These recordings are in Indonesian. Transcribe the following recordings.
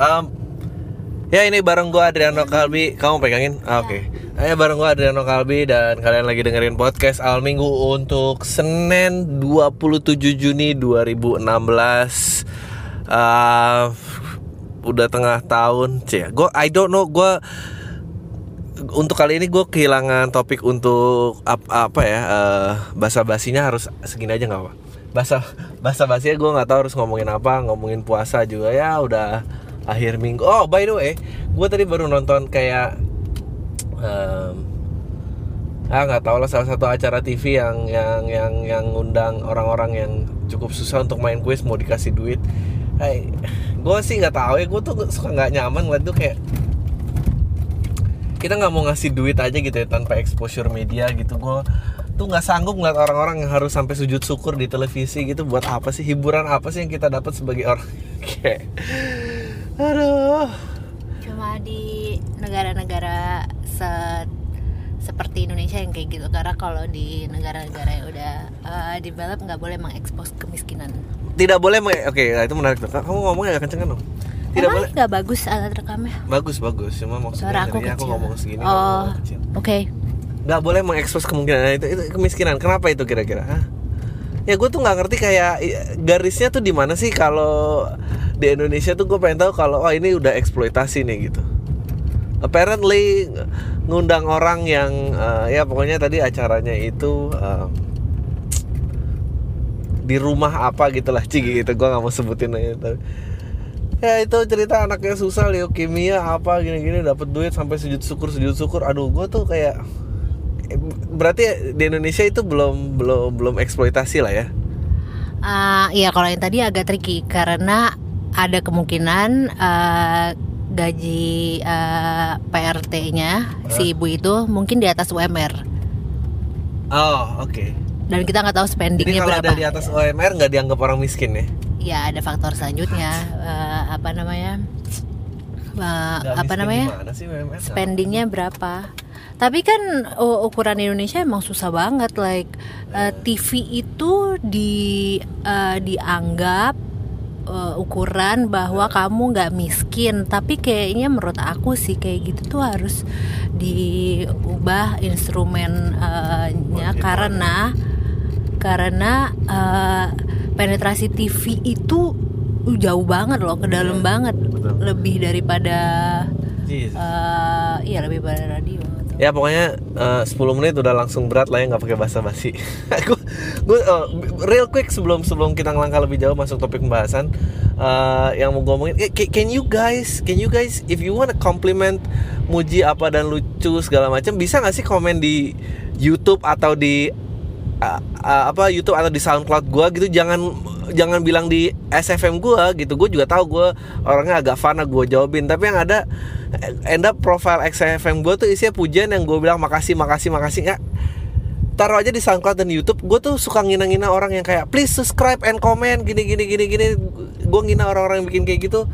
Um, ya ini bareng gua Adriano Kalbi. Kamu pegangin? Ah, Oke. Ya bareng gua Adriano Kalbi dan kalian lagi dengerin podcast Al Minggu untuk Senin 27 Juni 2016. Uh, udah tengah tahun, cie. Gua I don't know, gua untuk kali ini gue kehilangan topik untuk ap- apa ya uh, bahasa basinya harus segini aja nggak apa bahasa bahasa basinya gue nggak tahu harus ngomongin apa ngomongin puasa juga ya udah akhir minggu. Oh by the way gue tadi baru nonton kayak um, ah nggak tahu lah salah satu acara TV yang yang yang yang ngundang orang-orang yang cukup susah untuk main kuis mau dikasih duit. Hai, gue sih nggak tahu ya gue tuh suka nggak nyaman ngeliat tuh kayak kita nggak mau ngasih duit aja gitu ya tanpa exposure media gitu. Gue tuh nggak sanggup ngeliat orang-orang yang harus sampai sujud syukur di televisi gitu. Buat apa sih? Hiburan apa sih yang kita dapat sebagai orang? Kayak aduh. Cuma di negara-negara se seperti Indonesia yang kayak gitu karena kalau di negara-negara yang udah uh, develop nggak boleh mengekspos kemiskinan. Tidak boleh oke nah itu menarik tuh. Kamu ngomongnya agak kenceng kan dong? Tidak Emang boleh. nggak bagus alat rekamnya? Bagus bagus. Cuma maksudnya suara aku dari aku kecil. ngomong segini oh kecil. oke. Nggak boleh mengekspos kemungkinan. Nah, itu, itu kemiskinan. Kenapa itu kira-kira? Hah? ya gue tuh nggak ngerti kayak garisnya tuh di mana sih kalau di Indonesia tuh gue pengen tahu kalau oh ini udah eksploitasi nih gitu. Apparently ngundang orang yang eh, ya pokoknya tadi acaranya itu em, di rumah apa gitu lah cigi gitu. Gue nggak mau sebutin aja tapi. Ya itu cerita anaknya susah leukemia apa gini-gini dapat duit sampai sujud syukur sujud syukur. Aduh gue tuh kayak berarti di Indonesia itu belum belum belum eksploitasi lah ya? Ah, iya kalau yang tadi agak tricky. Karena ada kemungkinan eh, gaji eh, PRT-nya si ibu itu mungkin di atas UMR oh oke. Dan kita nggak tahu jadi spendingnya kalau berapa. ada di atas OMR nggak dianggap orang miskin ya? Ya ada faktor selanjutnya. Eh, apa namanya? Nggak apa namanya? sih UMR? spendingnya berapa. Tapi kan ukuran Indonesia emang susah banget like eh, TV itu di eh, dianggap eh, ukuran bahwa kamu nggak miskin tapi kayaknya menurut aku sih kayak gitu tuh harus diubah instrumennya karena karena eh, penetrasi TV itu jauh banget loh ke dalam Iya, banget betul. lebih daripada Jeez. eh iya lebih pada radio. Ya pokoknya eh, 10 menit udah langsung berat lah ya nggak pakai basa-basi. gue gue eh, real quick sebelum sebelum kita ngelangkah lebih jauh masuk topik pembahasan eh, yang mau gue omongin. eh, ca- Can you guys, can you guys, if you wanna compliment, muji apa dan lucu segala macam, bisa nggak sih komen di YouTube atau di uh, uh, apa YouTube atau di SoundCloud gua gitu jangan jangan bilang di SFM gua gitu. Gue juga tahu gue orangnya agak fana gue jawabin. Tapi yang ada end up profile SFM gue tuh isinya pujian yang gue bilang makasih makasih makasih. Nggak. Taruh aja di SoundCloud dan YouTube. Gue tuh suka ngina-ngina orang yang kayak please subscribe and comment. Gini gini gini gini. Gue ngina orang-orang yang bikin kayak gitu.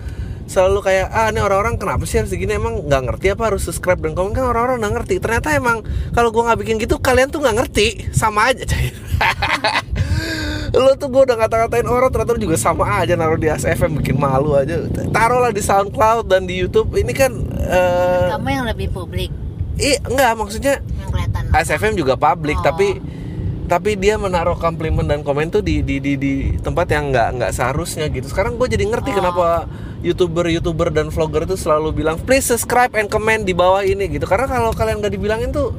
Selalu kayak ah ini orang-orang kenapa sih harus gini emang nggak ngerti apa harus subscribe dan komen? Kan orang-orang nggak ngerti. Ternyata emang kalau gue nggak bikin gitu kalian tuh nggak ngerti. Sama aja lo tuh gue udah ngata-ngatain orang ternyata lu juga sama aja naruh di SFM bikin malu aja taruhlah di SoundCloud dan di YouTube ini kan eh Kamu yang lebih publik ih enggak maksudnya yang kelihatan. SFM juga publik Oh. tapi tapi dia menaruh komplimen dan komen tuh di di di, di tempat yang nggak nggak seharusnya gitu sekarang gue jadi ngerti Oh. kenapa youtuber youtuber dan vlogger itu selalu bilang please subscribe and comment di bawah ini gitu karena kalau kalian nggak dibilangin tuh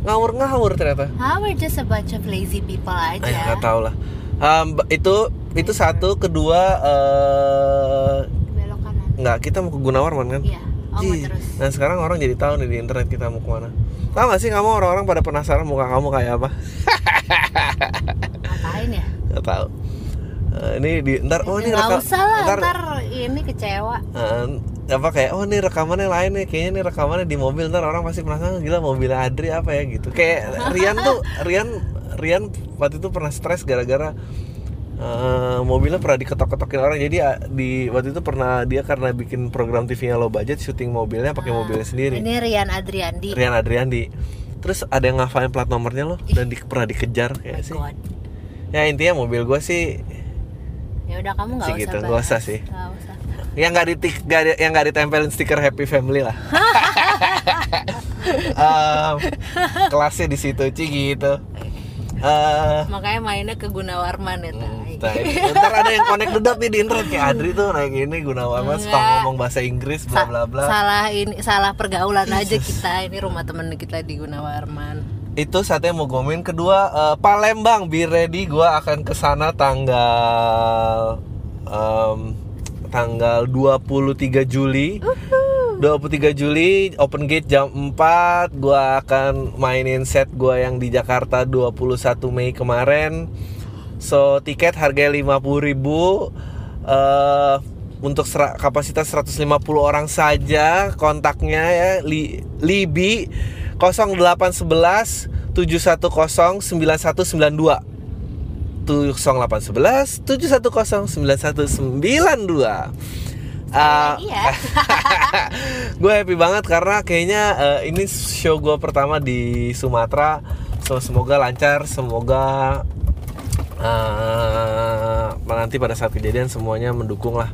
ngawur ngawur ternyata Ah, we're just a bunch of lazy people aja. Eh, nggak tahu lah Em, itu itu satu kedua eh Belok kanan. nggak kita mau ke Gunawarman kan Iya. Oh, terus. Nah sekarang orang jadi tahu nih di internet kita mau ke mana Tahu gak sih kamu orang-orang pada penasaran muka kamu kayak apa? Ngapain ya? Gak tahu. Eh, ini di ntar oh ini Nggak usah lah, ntar, ntar ini kecewa. eh, apa kayak oh ini rekamannya lain nih kayaknya ini rekamannya di mobil ntar orang pasti penasaran gila mobilnya Adri apa ya gitu kayak Rian tuh Rian Rian waktu itu pernah stres gara-gara eh, mobilnya pernah diketok-ketokin orang jadi ah, di waktu itu pernah dia karena bikin program TV-nya low budget syuting mobilnya pakai mobilnya sendiri Ini Rian Adriandi. Rian Adriandi terus ada yang ngafalin plat nomornya loh dan di, pernah dikejar Oh ya my sih God. ya intinya mobil gue sih Ya udah kamu nggak usah nggak usah sih. Usah. yang nggak di yang nggak ditempelin stiker happy family lah Em, kelasnya di situ Ci gitu Eh, Makanya mainnya ke Gunawarman ya. Ini- ntar ada yang connect dedat nih di internet kayak Adri tuh naik ini Gunawan suka ngomong bahasa Inggris bla bla bla. Salah ini salah pergaulan aja kita. Ini rumah temen kita di Gunawarman. Itu saatnya mau gomin kedua eh, Palembang be ready gua akan ke sana tanggal em, tanggal 23 Juli. 23 Juli open gate jam 4 gua akan mainin set gua yang di Jakarta 21 Mei kemarin. So tiket harganya 50.000 ribu. Untuk sera- kapasitas 150 orang saja kontaknya ya. Li, Libi 0811 710 9192 0811 710 9192 Ah, Iya. gue happy banget karena kayaknya eh, ini show gue pertama di Sumatera. So semoga lancar semoga eh, nanti pada saat kejadian semuanya mendukung lah.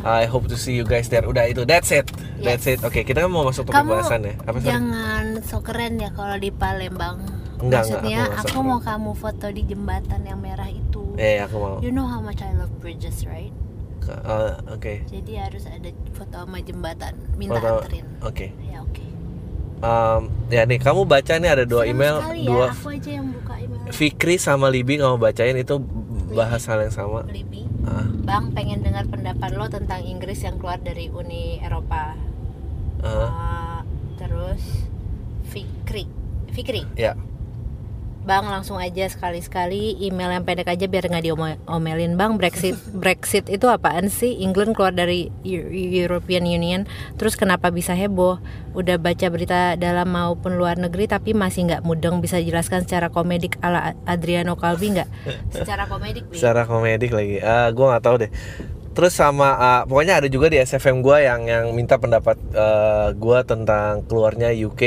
I hope to see you guys there. Udah itu that's it. That's it. Oke kita kan mau masuk topik Kamu bahasan ya. Apa jangan so keren ya kalau di Palembang. Enggak, Maksudnya enggak, aku aku, mau kamu foto di jembatan yang merah itu. eh aku mau. You know how much I love bridges, right? Eh, oke Jadi harus ada foto sama jembatan. Minta Foto- anterin. oke Ya oke. Em, ya nih kamu baca nih ada dua Senang email sekali dua ya, aku aja yang buka email Fikri sama Libi kamu bacain itu bahas hal yang sama Libby. Ah, Bang pengen dengar pendapat lo tentang Inggris yang keluar dari Uni Eropa. ah, Uh, terus Fikri. Fikri. ya Bang langsung aja sekali-sekali email yang pendek aja biar nggak diomelin Bang Brexit Brexit itu apaan sih? England keluar dari Eu- European Union terus kenapa bisa heboh? Udah baca berita dalam maupun luar negeri tapi masih nggak mudeng. Bisa jelaskan secara komedik ala Adriano Calvi nggak? Secara komedik Bi? secara komedik lagi. Ah gue nggak tahu deh. Terus sama ah, pokoknya ada juga di SFM gue yang yang minta pendapat eh, gue tentang keluarnya UK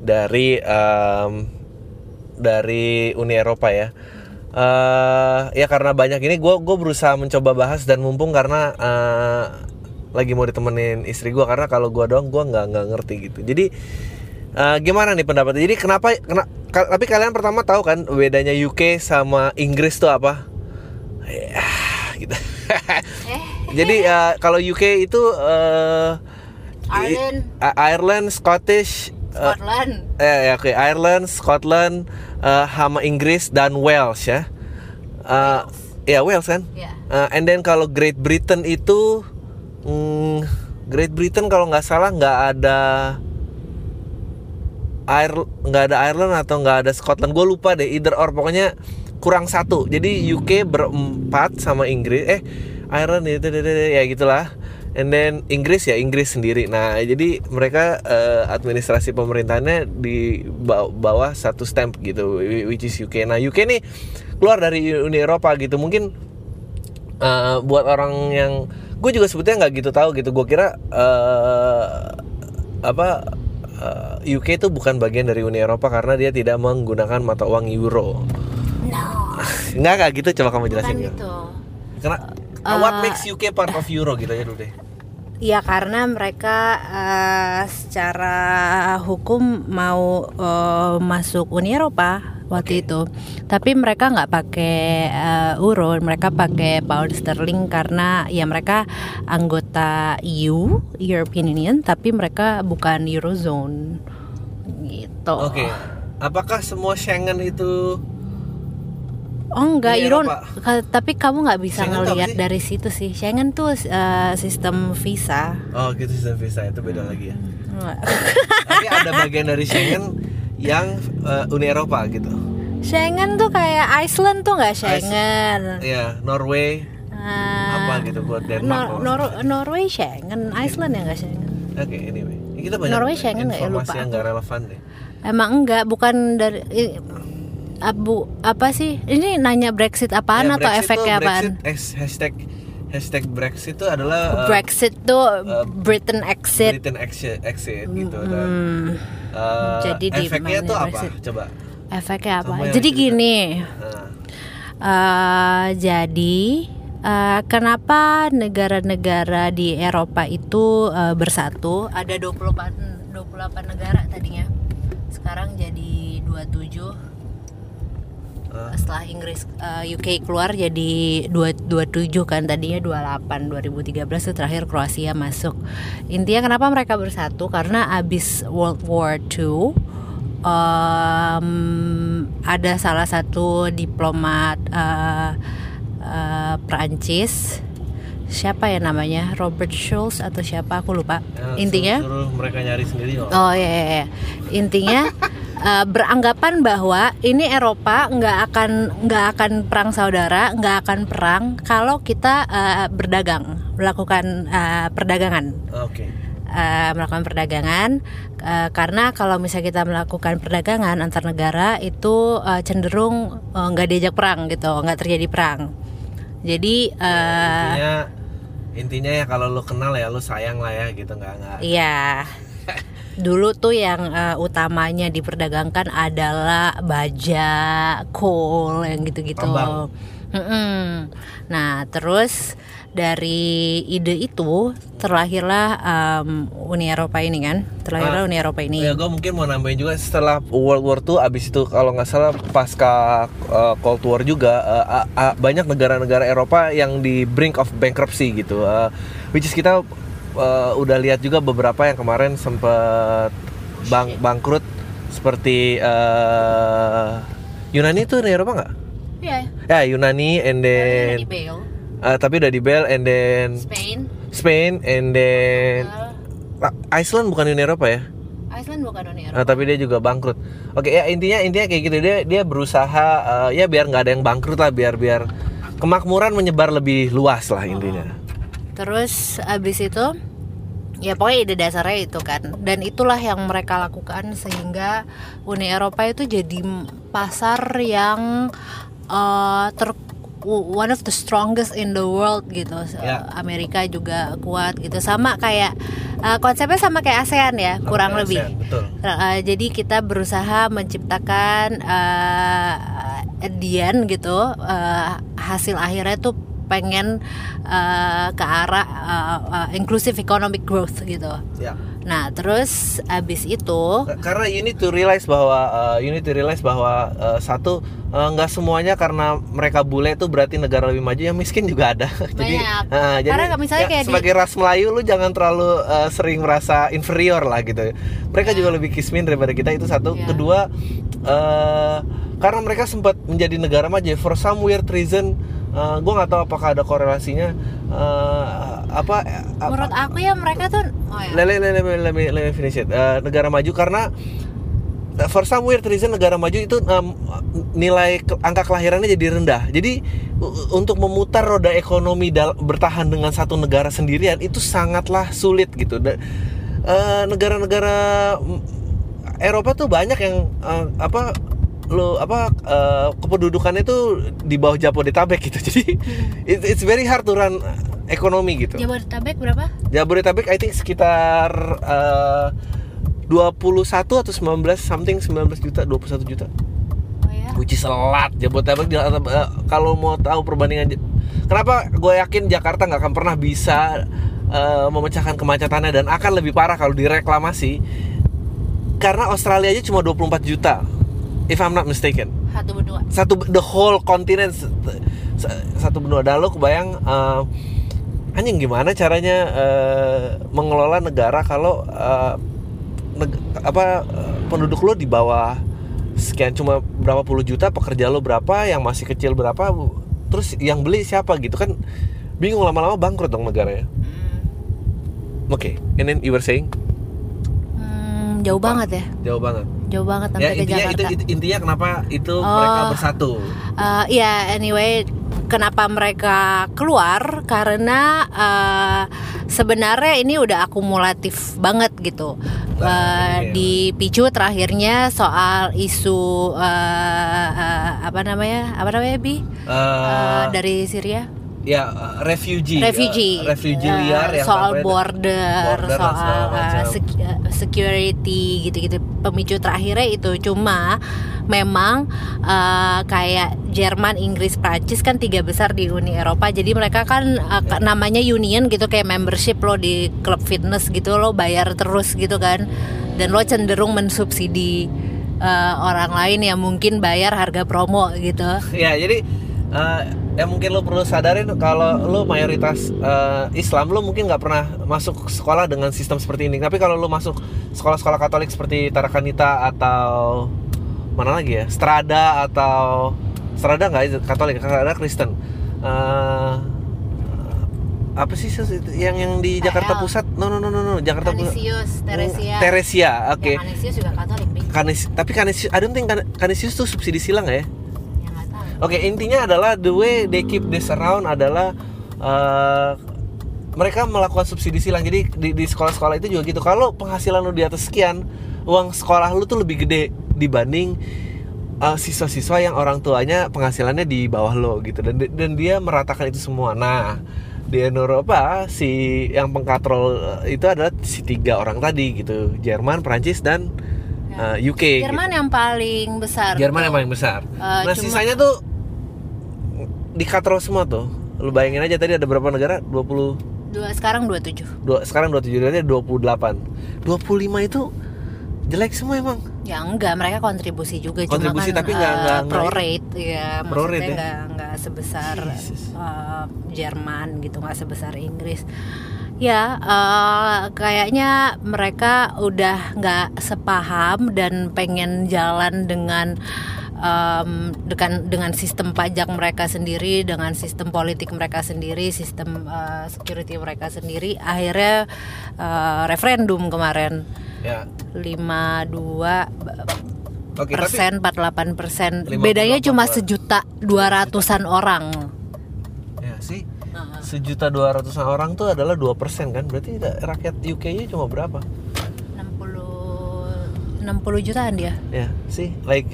dari em, dari Uni Eropa ya. Eh ya karena banyak ini gue gue berusaha mencoba bahas dan mumpung karena eh, lagi mau ditemenin istri gue karena kalau gue doang gue nggak nggak ngerti gitu. Jadi eh, gimana nih pendapatnya? Jadi kenapa kena, ka- tapi kalian pertama tahu kan bedanya UK sama Inggris tuh apa? Ya gitu. Jadi eh, kalau UK itu eh, Ireland. I- Ireland Scottish Scotland eh ya oke Ireland, Scotland, eh, sama Inggris dan Wales ya. Eh, ya Wales kan. ya Eh, and then kalau Great Britain itu, hmm, Great Britain kalau nggak salah nggak ada Air nggak ada Ireland atau nggak ada Scotland. Gue lupa deh. Either or pokoknya kurang satu. Jadi UK berempat sama Inggris. Eh Ireland itu ya gitulah. And then Inggris ya Inggris sendiri. Nah jadi mereka eh, administrasi pemerintahannya di baw- bawah satu stamp gitu, which is UK. Nah UK nih keluar dari Uni Eropa gitu. Mungkin eh, buat orang yang gue juga sebetulnya nggak gitu tahu gitu. Gue kira eh, apa eh, UK itu bukan bagian dari Uni Eropa karena dia tidak menggunakan mata uang euro. no Nggak nggak gitu. Coba kamu bukan jelasin gitu. gitu Karena Eh, what makes UK part of euro gitu aja dulu deh. Ya karena mereka eh, secara hukum mau eh, masuk Uni Eropa waktu itu, tapi mereka nggak pakai eh, euro, mereka pakai pound sterling karena ya mereka anggota EU European Union, tapi mereka bukan eurozone gitu. Oke. Apakah semua Schengen itu Oh enggak, Uni you don't- tapi kamu nggak bisa Schengen ngelihat sih? dari situ sih. Schengen tuh eh, sistem visa. Oh gitu sistem visa itu beda lagi ya. Tapi ada bagian dari Schengen yang eh, Uni Eropa gitu. Schengen tuh kayak Iceland tuh nggak Schengen. Ya Norway Ah, apa gitu buat Denmark. Nor- Nor-. Norway Schengen, Iceland ya nggak Schengen. Oke anyway. Ini Kita banyak Norway Schengen nggak ya? informasi Lupa yang nggak relevan deh. Emang enggak, bukan dari abu apa sih? Ini nanya Brexit apaan Ya, atau Brexit efeknya tuh- apaan? Brexit, ex- hashtag hashtag Brexit itu adalah eh, Brexit tuh uh, Britain exit. Britain exit, exit gitu dan Hmm, eh, Jadi di efeknya tuh apa? Brexit? Coba. efeknya apa? Jadi gini, Nah, eh jadi eh, kenapa negara-negara di Eropa itu eh, bersatu? Ada 28 28 negara tadinya. Sekarang jadi 27 Ah. setelah Inggris eh, UK keluar jadi 2 27 kan tadinya 28 2013 itu terakhir Kroasia masuk. Intinya kenapa mereka bersatu karena abis World War II em, ada salah satu diplomat eh, eh, Prancis siapa ya namanya Robert Schulz atau siapa aku lupa Ya, intinya suruh, suruh mereka nyari sendiri kok. Oh iya, iya, iya. intinya eh, beranggapan bahwa ini Eropa nggak akan nggak akan perang saudara, nggak akan perang kalau kita eh, berdagang, melakukan eh, perdagangan, Oke. Eh, melakukan perdagangan eh, karena kalau misalnya kita melakukan perdagangan antar negara itu eh, cenderung nggak diajak perang gitu, nggak terjadi perang. Jadi eh, intinya intinya ya kalau lu kenal ya lu sayang lah ya gitu nggak nggak Iya. Dulu tuh yang eh, utamanya diperdagangkan adalah baja, coal yang gitu-gitu. Mm-mm. Nah, terus dari ide itu terlahirlah em, Uni Eropa ini kan, terlahirlah Ah, Uni Eropa ini. Ya gue mungkin mau nambahin juga setelah World War II abis itu kalau nggak salah pasca uh, Cold War juga uh, uh, uh, banyak negara-negara Eropa yang di brink of bankruptcy gitu. Uh, which is kita uh, udah lihat juga beberapa yang kemarin sempat bang bangkrut seperti uh, Yunani itu di Eropa nggak? Iya. Ya Yunani and then Dari Bale, uh, tapi udah di Bell and then Spain, Spain and then uh, Iceland bukan Uni Eropa ya? Iceland bukan Uni Eropa. Nah, tapi dia juga bangkrut. Oke, ya intinya intinya kayak gitu dia dia berusaha eh, ya biar nggak ada yang bangkrut lah, biar biar kemakmuran menyebar lebih luas lah intinya. Terus abis itu ya pokoknya ide dasarnya itu kan dan itulah yang mereka lakukan sehingga Uni Eropa itu jadi pasar yang uh, ter one of the strongest in the world gitu Ya. Amerika juga kuat gitu sama kayak uh, konsepnya sama kayak ASEAN ya kurang Sama lebih ASEAN, betul. Uh, jadi kita berusaha menciptakan uh, Dian gitu uh, hasil akhirnya tuh pengen uh, ke arah uh, uh, inclusive economic growth gitu. Ya. Nah terus abis itu Karena you need to realize bahwa eh, you need to realize bahwa eh, satu nggak semuanya karena mereka bule itu berarti negara lebih maju yang miskin juga ada. jadi eh, jadi Karena misalnya ya, kayak di- sebagai ras Melayu lu jangan terlalu eh, sering merasa inferior lah gitu. Mereka juga lebih kismin daripada kita itu satu. Ya. Kedua eh, karena mereka sempat menjadi negara maju for some weird reason eh, gua nggak tahu apakah ada korelasinya eh, apa apa menurut aku ya mereka tuh oh ya. let, let, let, let me, let me, let me finish it. Eh, negara maju karena eh, for some weird reason negara maju itu em, nilai ke- angka kelahirannya jadi rendah. Jadi untuk memutar roda ekonomi dal- bertahan dengan satu negara sendirian itu sangatlah sulit gitu. Da- eh, negara-negara Eropa tuh banyak yang eh, apa lo apa eh, kependudukannya itu di bawah Jabodetabek gitu. Jadi it- it's very hard to run ekonomi gitu. Jabodetabek berapa? Jabodetabek I think sekitar eh, 21 atau 19 something 19 juta 21 juta Oh ya. which is a lot Jabodetabek eh, kalau mau tahu perbandingan kenapa gue yakin Jakarta nggak akan pernah bisa eh, memecahkan kemacetannya dan akan lebih parah kalau direklamasi karena Australia aja cuma 24 juta if I'm not mistaken. Satu berdua. satu the whole continent satu benua. Dan lo kebayang eh, anjing gimana caranya eh, mengelola negara kalau eh, neg- apa eh, penduduk lo di bawah sekian cuma berapa puluh juta pekerja lo berapa yang masih kecil berapa terus yang beli siapa gitu kan bingung lama-lama bangkrut dong negara ya oke and then you were saying? Hmm, jauh banget ya. jauh banget Jauh banget sampai ya ke intinya Jakarta. itu, itu- intinya kenapa itu mereka Oh. bersatu Eh, ya anyway kenapa mereka keluar karena eh, sebenarnya ini udah akumulatif banget gitu Nah, Eh, iya. dipicu terakhirnya soal isu eh, eh, apa namanya apa namanya bi Eh, Eh, dari Syria ya uh, refugee refugee, uh, refugee eh, liar yang soal border, border soal uh, sec- uh, security gitu-gitu. Pemicu terakhirnya itu cuma memang uh, kayak Jerman, Inggris, Prancis kan tiga besar di Uni Eropa. Jadi mereka kan uh, ka- namanya union gitu kayak membership lo di klub fitness gitu lo bayar terus gitu kan. Dan lo cenderung mensubsidi uh, orang lain yang mungkin bayar harga promo gitu. ya jadi uh, yang mungkin lo perlu sadarin kalau lo mayoritas uh, Islam lo mungkin nggak pernah masuk sekolah dengan sistem seperti ini tapi kalau lo masuk sekolah-sekolah Katolik seperti Tarakanita atau mana lagi ya Strada atau Strada nggak itu Katolik Strada Kristen Uh, apa sih sus- yang yang di Jakarta KL. Pusat no no no no, no. Jakarta Pusat Canisius, Teresia. Teresia oke Ya, Canisius juga Katolik. Kanis, tapi Kanisius, I don't think Kan- Kanisius tuh subsidi silang ya? Ya. Oke, intinya adalah the way they keep this around adalah eh, mereka melakukan subsidi silang. Jadi di, di sekolah-sekolah itu juga gitu. Kalau penghasilan lu di atas sekian, uang sekolah lu tuh lebih gede dibanding eh, siswa-siswa yang orang tuanya penghasilannya di bawah lo gitu. Dan dan dia meratakan itu semua. Nah, di Eropa si yang pengkatrol eh, itu adalah si tiga orang tadi gitu. Jerman, Prancis dan Ya. eh, UK. Jerman gitu. yang paling besar. Jerman tuh. yang paling besar. Eh, nah, cuma- sisanya tuh di katrol semua tuh. Lu bayangin aja tadi ada berapa negara? 20 Dua sekarang 27. dua, sekarang 27 berarti 28. 25 itu jelek semua emang. Ya enggak, mereka kontribusi juga Kontribusi, cuma kan tapi nggak- nggak- pro rate ya, Pro rate maksudnya ya? nggak nggak sebesar Jesus. eh, Jerman gitu, nggak sebesar Inggris. Ya, eh, kayaknya mereka udah nggak sepaham dan pengen jalan dengan em, dengan dengan sistem pajak mereka sendiri, dengan sistem politik mereka sendiri, sistem eh, security mereka sendiri. Akhirnya eh, referendum kemarin Ya. 52 Oke, persen, 48 persen. 58 Bedanya cuma persen. sejuta dua ratusan orang. ya sih sejuta dua ratusan orang tuh adalah 2% kan berarti rakyat UK-nya cuma berapa 60 60 jutaan dia. ya sih like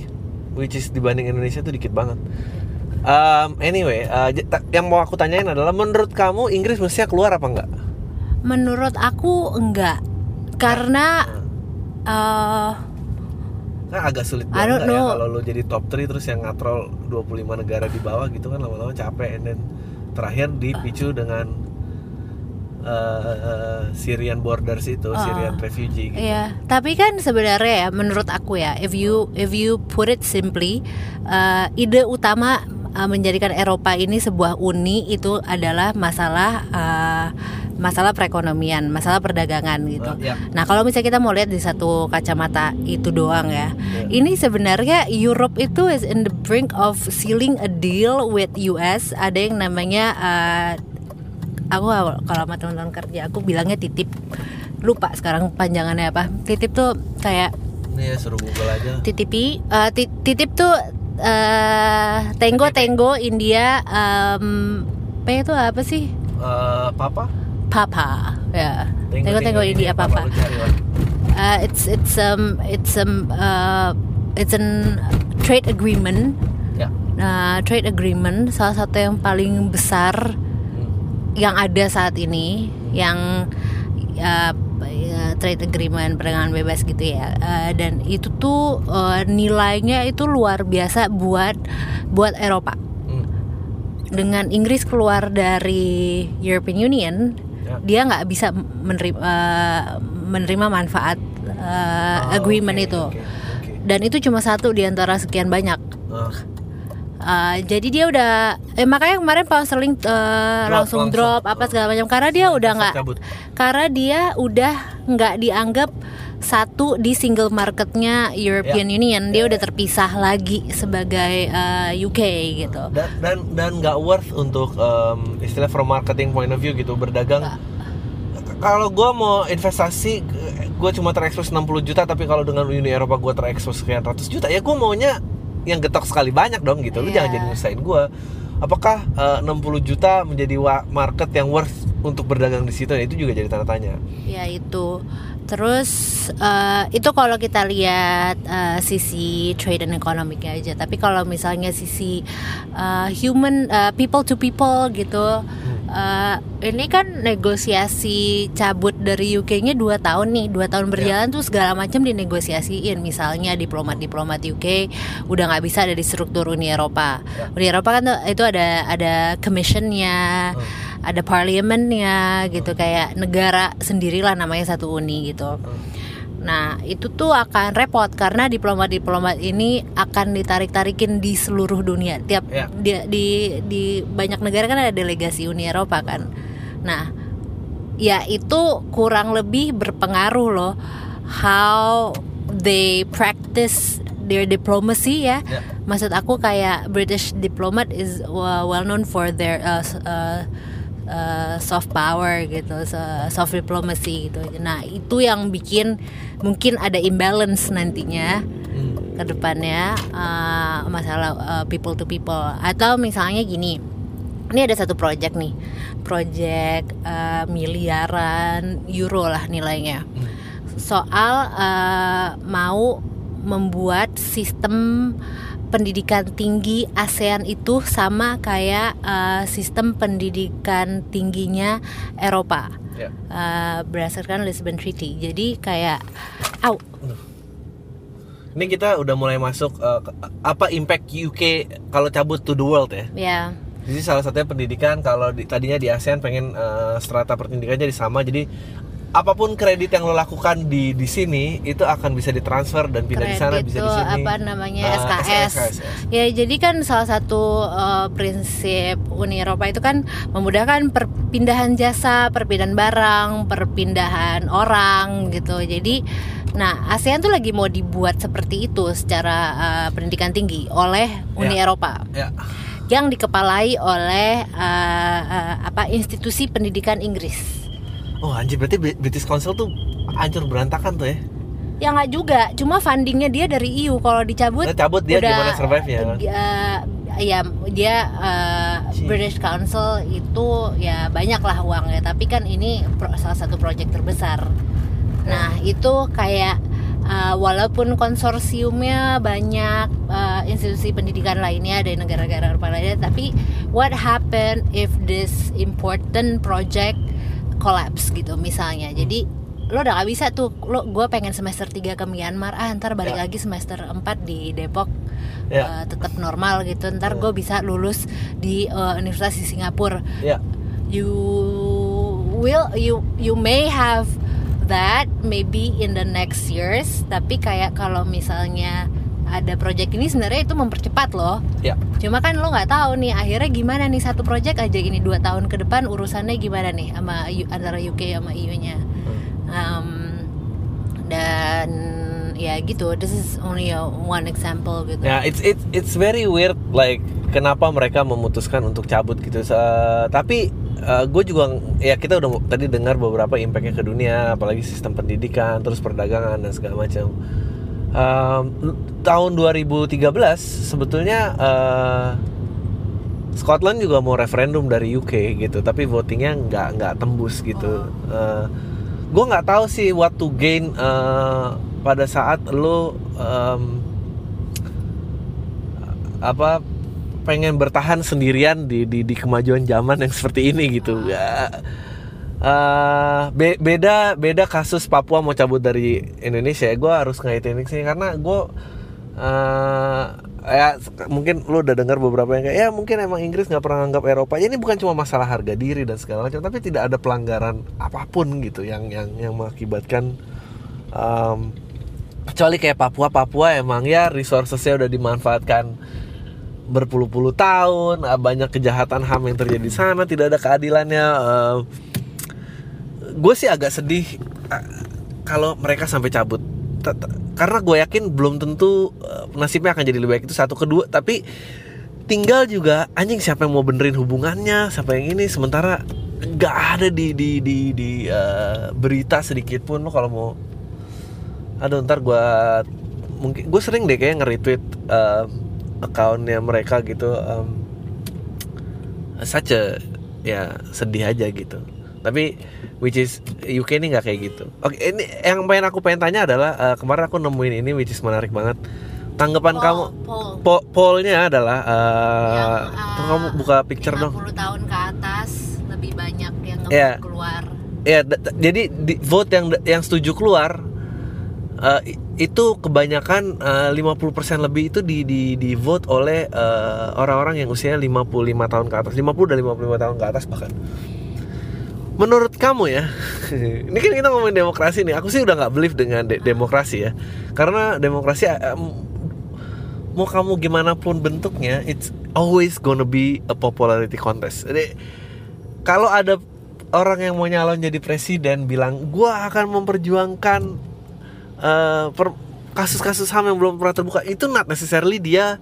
which is dibanding Indonesia tuh dikit banget. Um, anyway uh, yang mau aku tanyain adalah menurut kamu Inggris mestinya keluar apa enggak? Menurut aku enggak. Karena eh Kan agak sulit banget ya kalau lo jadi top 3 terus yang ngatrol 25 negara di bawah gitu kan lama-lama capek. And then terakhir dipicu dengan uh, Syrian borders itu, Ah. Syrian refugee gitu. Iya, tapi kan sebenarnya ya menurut aku ya, if you if you put it simply, eh, ide utama eh, menjadikan Eropa ini sebuah uni itu adalah masalah eh, masalah perekonomian, masalah perdagangan gitu. Ah, ya. Nah, kalau misalnya kita mau lihat di satu kacamata itu doang ya, Ya. ini sebenarnya Europe itu is in the brink of sealing a deal with US. Ada yang namanya eh, aku kalau sama teman-teman kerja aku bilangnya titip lupa sekarang panjangannya apa titip tuh kayak Ini ya suruh Google aja. titipi eh, ti- titip tuh eh tenggo tenggo India em, P itu apa sih Eh, papa? papa ya tenggo tenggo India papa. Uh, it's it's um it's um uh, it's an trade agreement Ya. Nah, trade agreement salah satu yang paling besar. Yang ada saat ini yang ya, ya, trade agreement perdagangan bebas gitu ya Eh, dan itu tuh eh, nilainya itu luar biasa buat buat Eropa Hmm. dengan Inggris keluar dari European Union Ya. dia nggak bisa menerima eh, menerima manfaat eh, Ah, agreement oke, itu oke, oke. dan itu cuma satu di antara sekian banyak Ah, Uh, jadi dia udah eh makanya kemarin pound sterling uh, langsung, langsung. drop apa segala macam karena dia udah nggak karena dia udah nggak dianggap satu di single marketnya European Ya. Union dia udah terpisah lagi sebagai uh, UK gitu Dan dan dan nggak worth untuk em, istilah from marketing point of view gitu berdagang. Kalau gue mau investasi, gue cuma terekspos 60 juta, tapi kalau dengan Uni Eropa gue terekspos sekian ratus juta, ya gue maunya yang getok sekali banyak dong gitu. Lu Iya. jangan jadi nyusahin gue. Apakah eh, 60 juta menjadi market yang worth untuk berdagang di situ, itu juga jadi tanda tanya. ya itu terus eh, itu kalau kita lihat eh, sisi trade and economicnya aja. Tapi kalau misalnya sisi eh, human eh, people to people gitu eh, ini kan negosiasi cabut dari UK-nya dua tahun nih. Dua tahun berjalan tuh segala macam dinegosiasiin. Misalnya diplomat diplomat UK udah nggak bisa ada di struktur Uni Eropa. Ya. Uni Eropa kan itu ada ada commissionnya ada parlemennya gitu kayak negara sendirilah namanya satu uni gitu. Nah itu tuh akan repot karena diplomat-diplomat ini akan ditarik-tarikin di seluruh dunia. Tiap Ya. di, di di banyak negara kan ada delegasi Uni Eropa kan. Nah ya itu kurang lebih berpengaruh loh how they practice their diplomacy ya. Ya. Maksud aku kayak British diplomat is uh, well known for their uh, uh, uh, soft power gitu, so- soft diplomacy gitu. Nah itu yang bikin mungkin ada imbalance nantinya Hmm. ke depannya uh, masalah uh, people to people atau misalnya gini. Ini ada satu project nih, project uh, miliaran euro lah nilainya soal uh, mau membuat sistem pendidikan tinggi ASEAN itu sama kayak uh, sistem pendidikan tingginya Eropa Ya. uh, berdasarkan Lisbon Treaty. Jadi kayak, au, Ini kita udah mulai masuk ke- apa impact UK kalau cabut to the world ya. ya, Jadi salah satunya pendidikan kalau di, tadinya di ASEAN pengen eh, strata pendidikannya jadi sama jadi apa pun kredit yang lo lakukan di di sini itu akan bisa ditransfer dan pindah di sana kredit bisa di sini. apa namanya Ah, SKS. SKS. Ya jadi kan salah satu uh, prinsip Uni Eropa itu kan memudahkan perpindahan jasa, perpindahan barang, perpindahan orang gitu. Jadi nah ASEAN tuh lagi mau dibuat seperti itu secara uh, pendidikan tinggi oleh Uni Ya. Eropa Ya. yang dikepalai oleh uh, uh, apa institusi pendidikan Inggris. Oh anjir berarti Bri- British Council tuh hancur berantakan tuh ya. Ya nggak juga, cuma fundingnya dia dari EU. Kalau dicabut, Nah, cabut dia udah, gimana survive-nya kan? eh, ya dia Cih. British Council itu ya banyak lah uangnya. Tapi kan ini pro- salah satu proyek terbesar. Nah itu kayak eh, walaupun konsorsiumnya banyak eh, institusi pendidikan lainnya dari negara-negara Eropa lainnya, tapi what happen if this important project collapse gitu misalnya. Jadi lo udah gak bisa tuh lo gue pengen semester 3 ke Myanmar ah ntar balik Ya. lagi semester 4 di Depok Ya. eh, tetap normal gitu ntar Ya. gue bisa lulus di eh, Universitas di Singapura Ya. you will you you may have that maybe in the next years tapi kayak kalau misalnya ada project ini sebenarnya itu mempercepat loh Ya. cuma kan lo nggak tahu nih akhirnya gimana nih satu project aja ini dua tahun ke depan urusannya gimana nih sama antara UK sama EU nya Um, dan ya gitu this is only a one example gitu Ya, it's it's it's very weird like kenapa mereka memutuskan untuk cabut gitu. Se- tapi gue juga ya kita udah tadi dengar beberapa impactnya ke dunia, apalagi sistem pendidikan, terus perdagangan dan segala macam. Um, tahun 2013 sebetulnya eh, Scotland juga mau referendum dari UK gitu, tapi votingnya nggak nggak tembus gitu. gue nggak tahu sih what to gain eh, pada saat lo em, apa pengen bertahan sendirian di di, di kemajuan zaman yang seperti ini gitu. Ya, eh, be- beda beda kasus Papua mau cabut dari Indonesia. Gue harus ngaitin ini sih karena gue eh ya mungkin lu udah dengar beberapa yang kayak ya mungkin emang Inggris nggak pernah anggap Eropa. Ya, ini bukan cuma masalah harga diri dan segala macam, tapi tidak ada pelanggaran apa pun gitu yang yang yang mengakibatkan em, kecuali kayak Papua Papua emang ya resourcesnya udah dimanfaatkan berpuluh-puluh tahun ah, banyak kejahatan ham yang terjadi di sana tidak ada keadilannya gue sih agak sedih kalau mereka sampai cabut. Karena gue yakin belum tentu eh, nasibnya akan jadi lebih baik itu satu kedua tapi tinggal juga anjing siapa yang mau benerin hubungannya siapa yang ini sementara nggak ada di di di di eh, berita sedikit pun. Lo kalau mau aduh ntar gue mungkin gue sering deh kayak nge-retweet eh, accountnya mereka gitu um, saja ya sedih aja gitu tapi which is UK ini nggak kayak gitu oke ini yang pengen aku pengen tanya adalah eh, kemarin aku nemuin ini which is menarik banget tanggapan Poll, kamu poll. po pollnya adalah eh, Yang, eh, kamu buka picture 50 dong tahun ke atas lebih banyak yang Iya. keluar. ya d- jadi di, vote yang yang setuju keluar eh, i- itu kebanyakan eh, 50% lebih itu di di di vote oleh eh, orang-orang yang usianya 55 tahun ke atas 50 dan 55 tahun ke atas bahkan menurut kamu ya ini kan kita ngomongin demokrasi nih aku sih udah nggak believe dengan de- demokrasi ya. Karena demokrasi em, mau kamu gimana pun bentuknya it's always gonna be a popularity contest. Jadi kalau ada orang yang mau nyalon jadi presiden bilang gua akan memperjuangkan per- kasus-kasus ham yang belum pernah terbuka itu not necessarily dia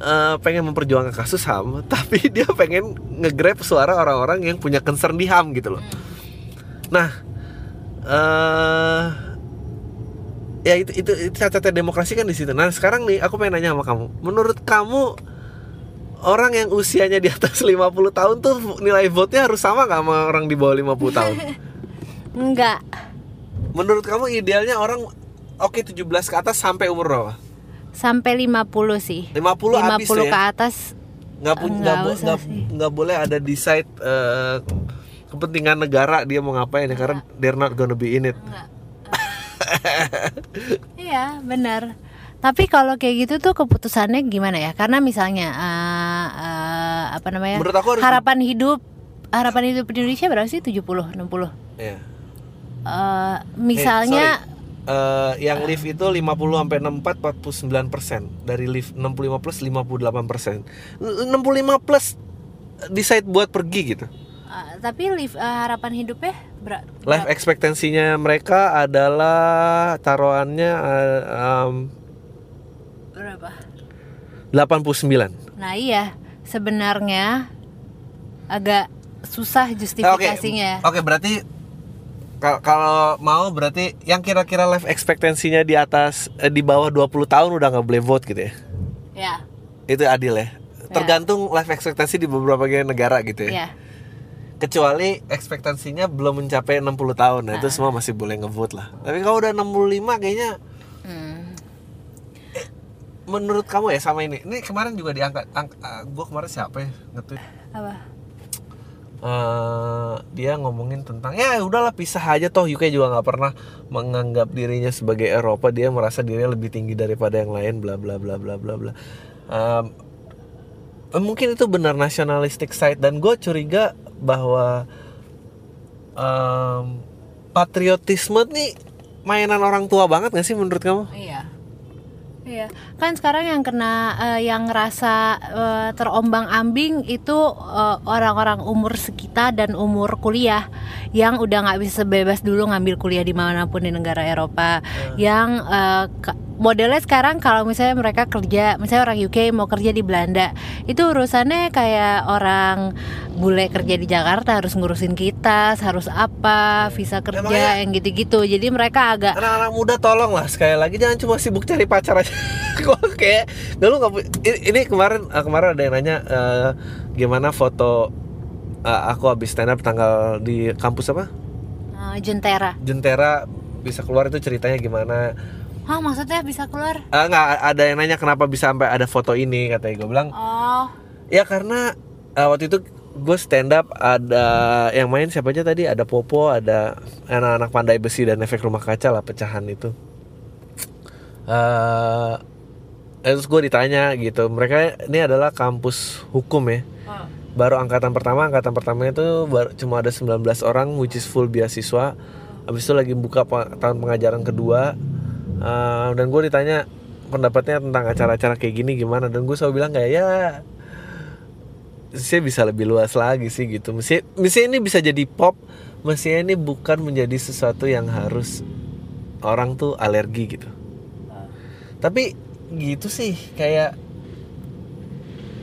eh, pengen memperjuangkan kasus ham tapi dia pengen nge-grab suara orang-orang yang punya concern di ham gitu loh nah eh ya itu itu, itu cacatnya demokrasi kan di situ nah sekarang nih aku pengen nanya sama kamu menurut kamu orang yang usianya di atas 50 tahun tuh nilai vote-nya harus sama nggak sama orang di bawah 50 tahun? Enggak. Menurut kamu idealnya orang oke 17 ke atas sampai umur berapa? Sampai 50 sih. 50 habis 50 tuh ke ya? atas Nggak, pun, Nggak bo- nggak, boleh ada decide eh, kepentingan negara dia mau ngapain ya karena they're not gonna be in it. Iya, benar. Tapi kalau kayak gitu tuh keputusannya gimana ya? Karena misalnya eh, eh, apa namanya? Menurut aku harus- harapan hidup harapan hidup di Indonesia berapa sih? 70, 60. Ya. Eh, misalnya sorry. Eh, yang live itu 50 sampai 64 49 persen. Dari live 65 plus 58 persen. 65 plus decide buat pergi gitu. Eh, tapi live, eh, harapan hidupnya ber- life expectancy-nya mereka adalah taruhannya eh, um, berapa? 89 Nah iya, sebenarnya agak susah Eh, Oke, justifikasinya. oke berarti kalau mau berarti yang kira-kira life expectancy-nya di atas eh, di bawah 20 tahun udah nggak boleh vote gitu ya. Ya, Itu adil ya. Tergantung life expectancy di beberapa negara gitu ya. ya. Kecuali ekspektasinya belum mencapai 60 tahun. Nah, itu semua masih boleh ngevote lah. Tapi kalau udah 65 kayaknya Hmm. menurut kamu ya sama ini. Ini kemarin juga diangkat ang, gue kemarin siapa ya nge-tweet Apa? Eh, dia ngomongin tentang ya udahlah pisah aja toh UK juga nggak pernah menganggap dirinya sebagai Eropa dia merasa dirinya lebih tinggi daripada yang lain bla bla bla bla bla bla eh, mungkin itu benar nasionalistik side dan gue curiga bahwa em, patriotisme nih mainan orang tua banget gak sih menurut kamu? Iya. Iya, kan sekarang yang kena eh, yang ngerasa eh, terombang-ambing itu eh, orang-orang umur sekitar dan umur kuliah yang udah nggak bisa bebas dulu ngambil kuliah di mana pun di negara Eropa. Yang eh, ke- modelnya sekarang kalau misalnya mereka kerja, misalnya orang UK mau kerja di Belanda, itu urusannya kayak orang bule kerja di Jakarta harus ngurusin kita, harus apa, visa kerja yang gitu-gitu. Jadi mereka agak anak-anak muda tolong lah sekali lagi jangan cuma sibuk cari pacar aja kok kayak nggak lu nggak ini, kemarin eh, kemarin ada yang nanya eh, gimana foto eh, aku habis stand up tanggal di kampus apa? Eh, jentera. Jentera bisa keluar itu ceritanya gimana? Hah maksudnya bisa keluar? Ah, nggak ada yang nanya kenapa bisa sampai ada foto ini katanya. Gue bilang Oh, ya karena eh, waktu itu gue stand up ada yang main siapa aja tadi? Ada Popo ada anak-anak pandai besi dan efek rumah kaca lah pecahan itu eh terus gue ditanya gitu mereka ini adalah kampus hukum ya. Baru angkatan pertama angkatan pertama itu baru, cuma ada 19 orang which is full beasiswa. Habis itu lagi buka tahun pengajaran kedua. Eh, dan gue ditanya pendapatnya tentang acara-acara kayak gini gimana dan gue selalu bilang kayak ya sih bisa lebih luas lagi sih gitu. Mesti mesti ini bisa jadi pop mestinya ini bukan menjadi sesuatu yang harus orang tuh alergi gitu tapi gitu sih kayak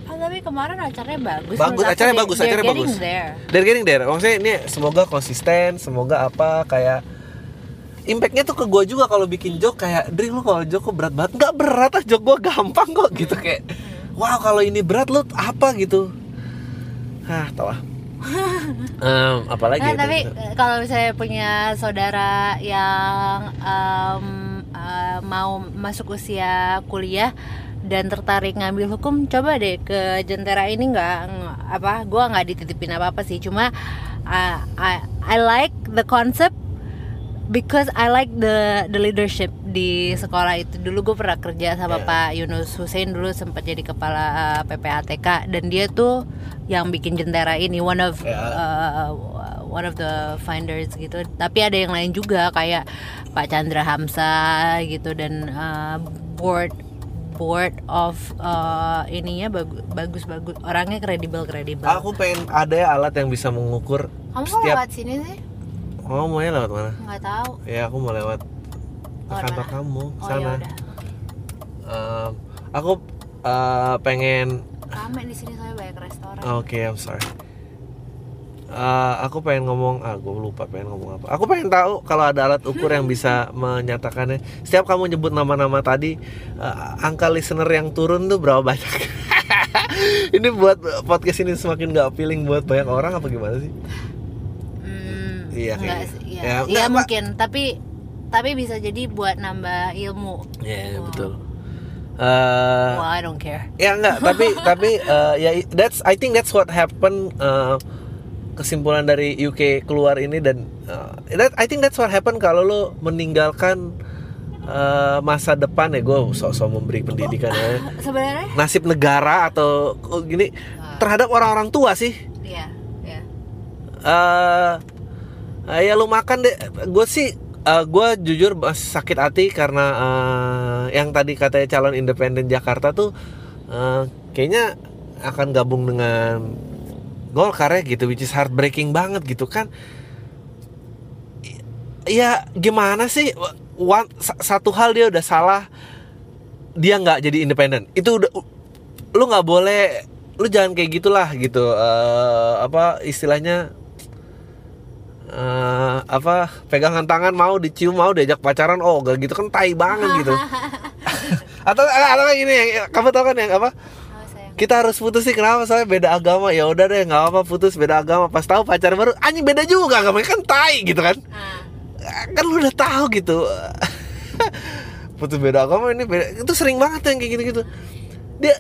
Ah, tapi kemarin acaranya bagus. Bagus, acaranya bagus, they're acaranya bagus. there. They're getting there. Maksudnya ini semoga konsisten, semoga apa kayak impactnya tuh ke gue juga kalau bikin joke kayak Dri lu kalau joke kok berat banget nggak berat ah joke gue gampang kok gitu kayak wow kalau ini berat lu apa gitu ah tau lah Em, apalagi Nah, ya tapi kalau misalnya punya saudara yang em, eh, mau masuk usia kuliah dan tertarik ngambil hukum, coba deh ke Jentera ini nggak apa? Gua nggak dititipin apa apa sih, cuma uh, I I like the concept because I like the the leadership di sekolah itu. Dulu gue pernah kerja sama Yeah. Pak Yunus Hussein dulu sempat jadi kepala uh, PPATK dan dia tuh yang bikin jentera ini one of Yeah. uh, one of the finders gitu. Tapi ada yang lain juga kayak Pak Chandra Hamsa gitu. Dan uh, board board of uh, ininya bagus bagus orangnya kredibel kredibel Aku pengen ada alat yang bisa mengukur kamu setiap lewat sini sih Oh, maunya lewat mana? nggak tahu Ya, aku mau lewat ke Lewat kantor kamu oh sana. ya udah Em, aku eh, pengen rame di sini soalnya banyak restoran Oke, I'm sorry. Eh, aku pengen ngomong, ah gue lupa pengen ngomong apa. Aku pengen tahu kalau ada alat ukur yang bisa menyatakannya. Setiap kamu nyebut nama-nama tadi, eh, angka listener yang turun tuh berapa banyak? ini buat podcast ini semakin gak feeling buat banyak orang apa gimana sih? Iya, enggak kayaknya. sih, iya. Ya, Iya, enggak, Pak. mungkin, tapi tapi bisa jadi buat nambah ilmu. Ya Wow. betul. Eh, Well, I don't care. ya enggak, tapi tapi eh, ya that's I think that's what happened. eh, kesimpulan dari UK keluar ini dan eh, that, I think that's what happened kalau lo meninggalkan eh, masa depan ya gue sok-sok memberi pendidikan ya Sebenarnya? nasib negara atau oh, gini terhadap orang-orang tua sih Iya, iya. eh eh, ya lu makan deh gue sih gue jujur sakit hati karena eh, yang tadi katanya calon independen Jakarta tuh eh, kayaknya akan gabung dengan Golkar ya gitu which is heartbreaking banget gitu kan. Ya gimana sih? One- sa- satu hal dia udah salah dia nggak jadi independen. Itu udah lu nggak boleh lu jangan kayak gitulah gitu Eh, apa istilahnya eh, apa pegangan tangan mau dicium mau diajak pacaran oh gak gitu kan tai banget gitu. Atau atau kayak gini yang kamu tau kan yang apa? Oh, kita harus putus sih kenapa soalnya beda agama. Ya udah deh nggak apa putus beda agama. Pas tahu pacaran baru anjing beda juga agamanya kan tai gitu kan. Ah, kan lu udah tahu gitu. Putus beda agama ini beda itu sering banget yang kayak gitu gitu dia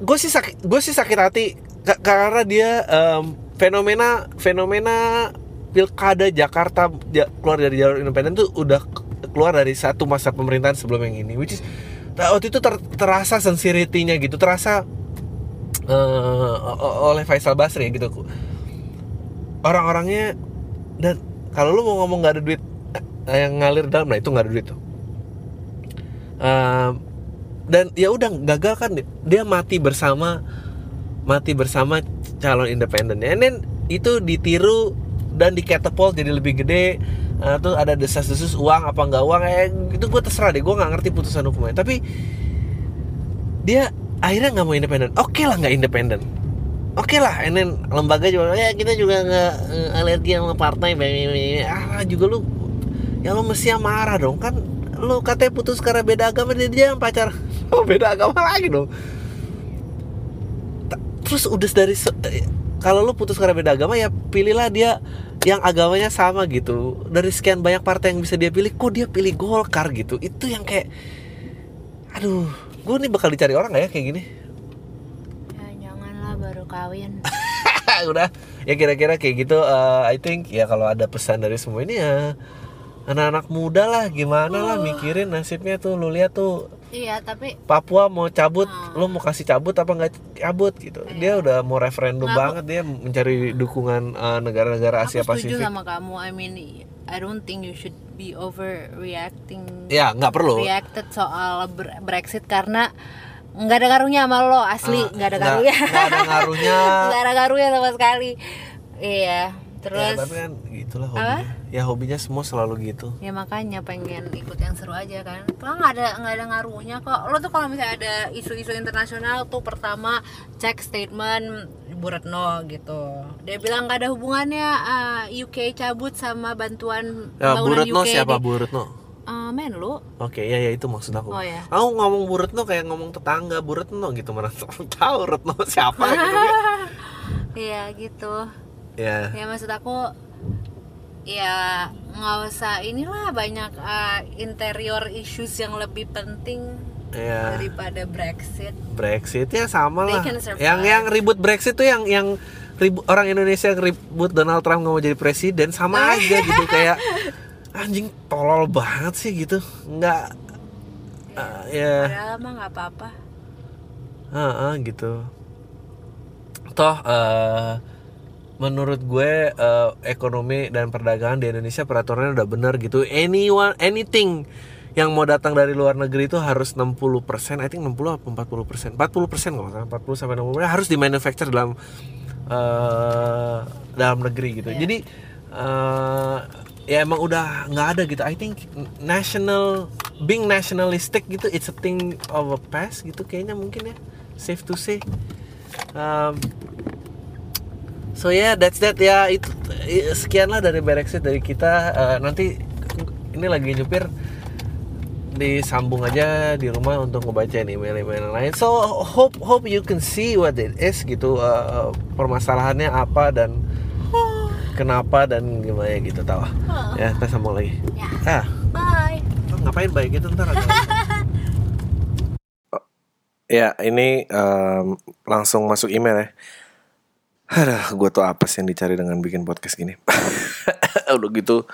gue sih sakit gue sih sakit hati ka- karena dia em, fenomena fenomena pilkada Jakarta ja- keluar dari jalur independen tuh udah keluar dari satu masa pemerintahan sebelum yang ini which is nah, waktu itu ter- terasa sensitivity-nya gitu terasa o- oleh Faisal Basri gitu orang-orangnya dan kalau lu mau ngomong nggak ada duit eh, yang ngalir dalam nah itu nggak ada duit tuh Em, dan ya udah gagal kan dia. mati bersama mati bersama calon independennya then itu ditiru dan diketapult jadi lebih gede. Eh, tuh ada desas-desus uang apa nggak uang eh itu gue terserah deh gue nggak ngerti putusan hukumnya. Tapi dia akhirnya nggak mau independen. Oke lah nggak independen. Oke lah and lembaga juga ya kita juga nggak eh, alergi sama partai. Ah juga lu ya lu mesti marah dong. Kan lu katanya putus karena beda agama dia yang pacar. Oh beda agama lagi dong. Terus udah dari eh, kalau lu putus karena beda agama ya pilihlah dia yang agamanya sama gitu. Dari sekian banyak partai yang bisa dia pilih kok dia pilih Golkar gitu? Itu yang kayak aduh gue nih bakal dicari orang gak ya kayak gini? Ya janganlah baru kawin. udah. Ya kira-kira kayak gitu eh, I think ya kalau ada pesan dari semua ini ya anak-anak muda lah gimana lah mikirin nasibnya tuh. Lu lihat tuh iya, tapi Papua mau cabut Hmm. lu mau kasih cabut apa nggak cabut gitu dia udah mau referendum aku- banget dia mencari dukungan eh, negara-negara Asia aku setuju Pasifik sama kamu. I mean, I don't think you should be overreacting. ya nggak perlu Reacted soal Brexit karena nggak ada ngaruhnya sama lo asli Ah, nggak ada nggak- ngaruhnya nggak ada ngaruhnya. nggak ada ngaruhnya sama sekali iya ya, terus tapi kan gitulah hobinya. Ya hobinya semua selalu gitu. Ya makanya pengen ikut yang seru aja kan. Tuh nggak ada nggak ada ngaruhnya kok. Lo tuh kalau misalnya ada isu-isu internasional tuh pertama cek statement Bu Retno gitu. Dia bilang nggak ada hubungannya uh, UK cabut sama bantuan ya, Bu Retno UK siapa? di- Bu Retno Uh, men lu Oke, ya ya itu maksud aku. Oh, ya. Aku ngomong Bu Retno kayak ngomong tetangga Bu Retno gitu mana tahu Retno siapa gitu. iya gitu ya. Ya maksud aku ya nggak usah inilah banyak uh, interior issues yang lebih penting ya. daripada Brexit. Brexit ya sama They lah. yang yang ribut Brexit tuh yang yang ribut orang Indonesia yang ribut Donald Trump nggak mau jadi presiden sama aja gitu kayak anjing tolol banget sih gitu. Nggak uh, ya. padahal mah nggak apa-apa. Heeh, gitu. Toh eh, menurut gue eh, ekonomi dan perdagangan di Indonesia peraturannya udah bener gitu. Anyone anything yang mau datang dari luar negeri itu harus 60%, I think 60 apa 40%. 40% kalau nggak salah, 40 sampai 60% harus di manufacture dalam eh, dalam negeri gitu. Jadi eh, ya emang udah nggak ada gitu. I think national being nationalistic gitu it's a thing of a past gitu kayaknya mungkin ya. Safe to say. Um, so yeah, that's that. Ya itu eh, sekian lah dari Brexit dari kita. Eh, nanti ini lagi nyupir disambung aja di rumah untuk ngebacain email-email yang lain. So hope hope you can see what it is gitu eh, permasalahannya apa dan kenapa dan gimana gitu tahu. Ya, kita sambung lagi. ya. Ah, bye. Oh, ngapain baik gitu ntar agak Ya ini em, langsung masuk email ya Aduh gue tuh apa sih yang dicari dengan bikin podcast gini? Udah gitu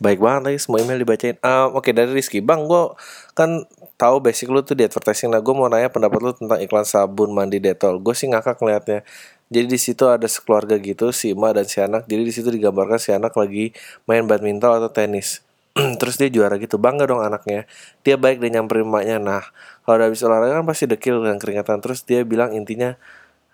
baik banget lagi semua email dibacain. Em, Oke dari Rizky Bang gue kan tahu basic lu tuh di advertising. Nah gue mau nanya pendapat lu tentang iklan sabun mandi detol Gue sih ngakak ngeliatnya. Jadi di situ ada sekeluarga gitu si emak dan si anak. Jadi di situ digambarkan si anak lagi main badminton atau tenis. terus dia juara gitu bangga dong anaknya. Dia baik dan nyamperin emaknya nah kalau udah habis olahraga kan pasti dekil dan keringatan terus dia bilang intinya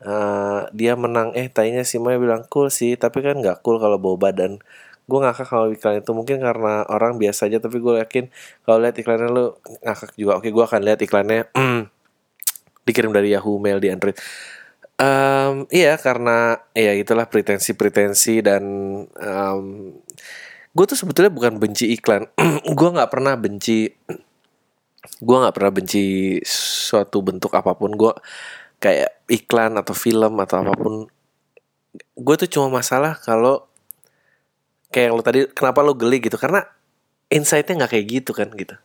eh, dia menang. Eh tanya si Maya bilang cool sih tapi kan nggak cool kalau bawa badan. Gue ngakak kalau iklan itu mungkin karena orang biasa aja tapi gue yakin kalau lihat iklannya lu ngakak juga. Oke gue akan lihat iklannya. Dikirim dari Yahoo Mail di Android. Em, iya karena ya itulah pretensi-pretensi dan gue tuh sebetulnya bukan benci iklan. Gue nggak pernah benci gue nggak pernah benci suatu bentuk apa pun. Gue kayak iklan atau film atau apa pun gue tuh cuma masalah kalau kayak lo tadi kenapa lo geli gitu? Karena insightnya nggak kayak gitu kan gitu.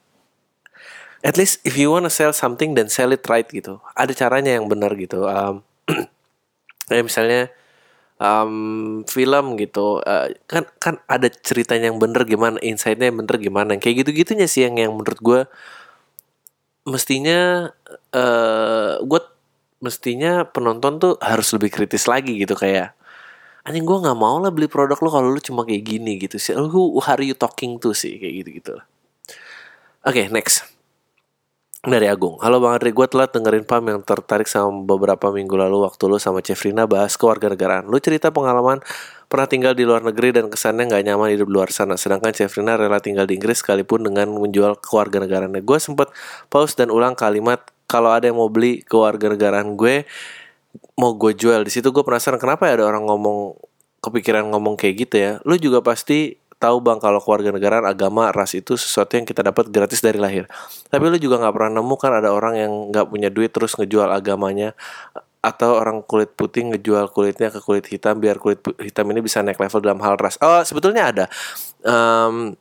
At least if you wanna sell something then sell it right gitu. Ada caranya yang benar gitu. Um, kayak misalnya um, film gitu uh, kan kan ada ceritanya yang bener gimana insightnya yang bener gimana. Kayak gitu gitunya sih yang yang menurut gue mestinya eh gue mestinya penonton tuh harus lebih kritis lagi gitu kayak anjing gue nggak mau lah beli produk lo kalau lu cuma kayak gini gitu sih. Lu who are you talking to sih? Kayak gitu gitu oke next. Dari Agung. Halo Bang Andri, gue telah dengerin Pam yang tertarik sama beberapa minggu lalu waktu lu sama Cefrina bahas kewarganegaraan. Lu cerita pengalaman pernah tinggal di luar negeri dan kesannya nggak nyaman hidup di luar sana. Sedangkan Cefrina rela tinggal di Inggris sekalipun dengan menjual kewarganegaraannya Gue sempet pause dan ulang kalimat Kalau ada yang mau beli kewarganegaraan gue mau gue jual. Di situ gue penasaran kenapa ya ada orang ngomong kepikiran ngomong kayak gitu ya? Lu juga pasti tahu bang kalau kewarganegaraan agama ras itu sesuatu yang kita dapat gratis dari lahir. Tapi lu juga nggak pernah nemu kan ada orang yang nggak punya duit terus ngejual agamanya atau orang kulit putih ngejual kulitnya ke kulit hitam biar kulit hitam ini bisa naik level dalam hal ras. Oh sebetulnya ada. Em,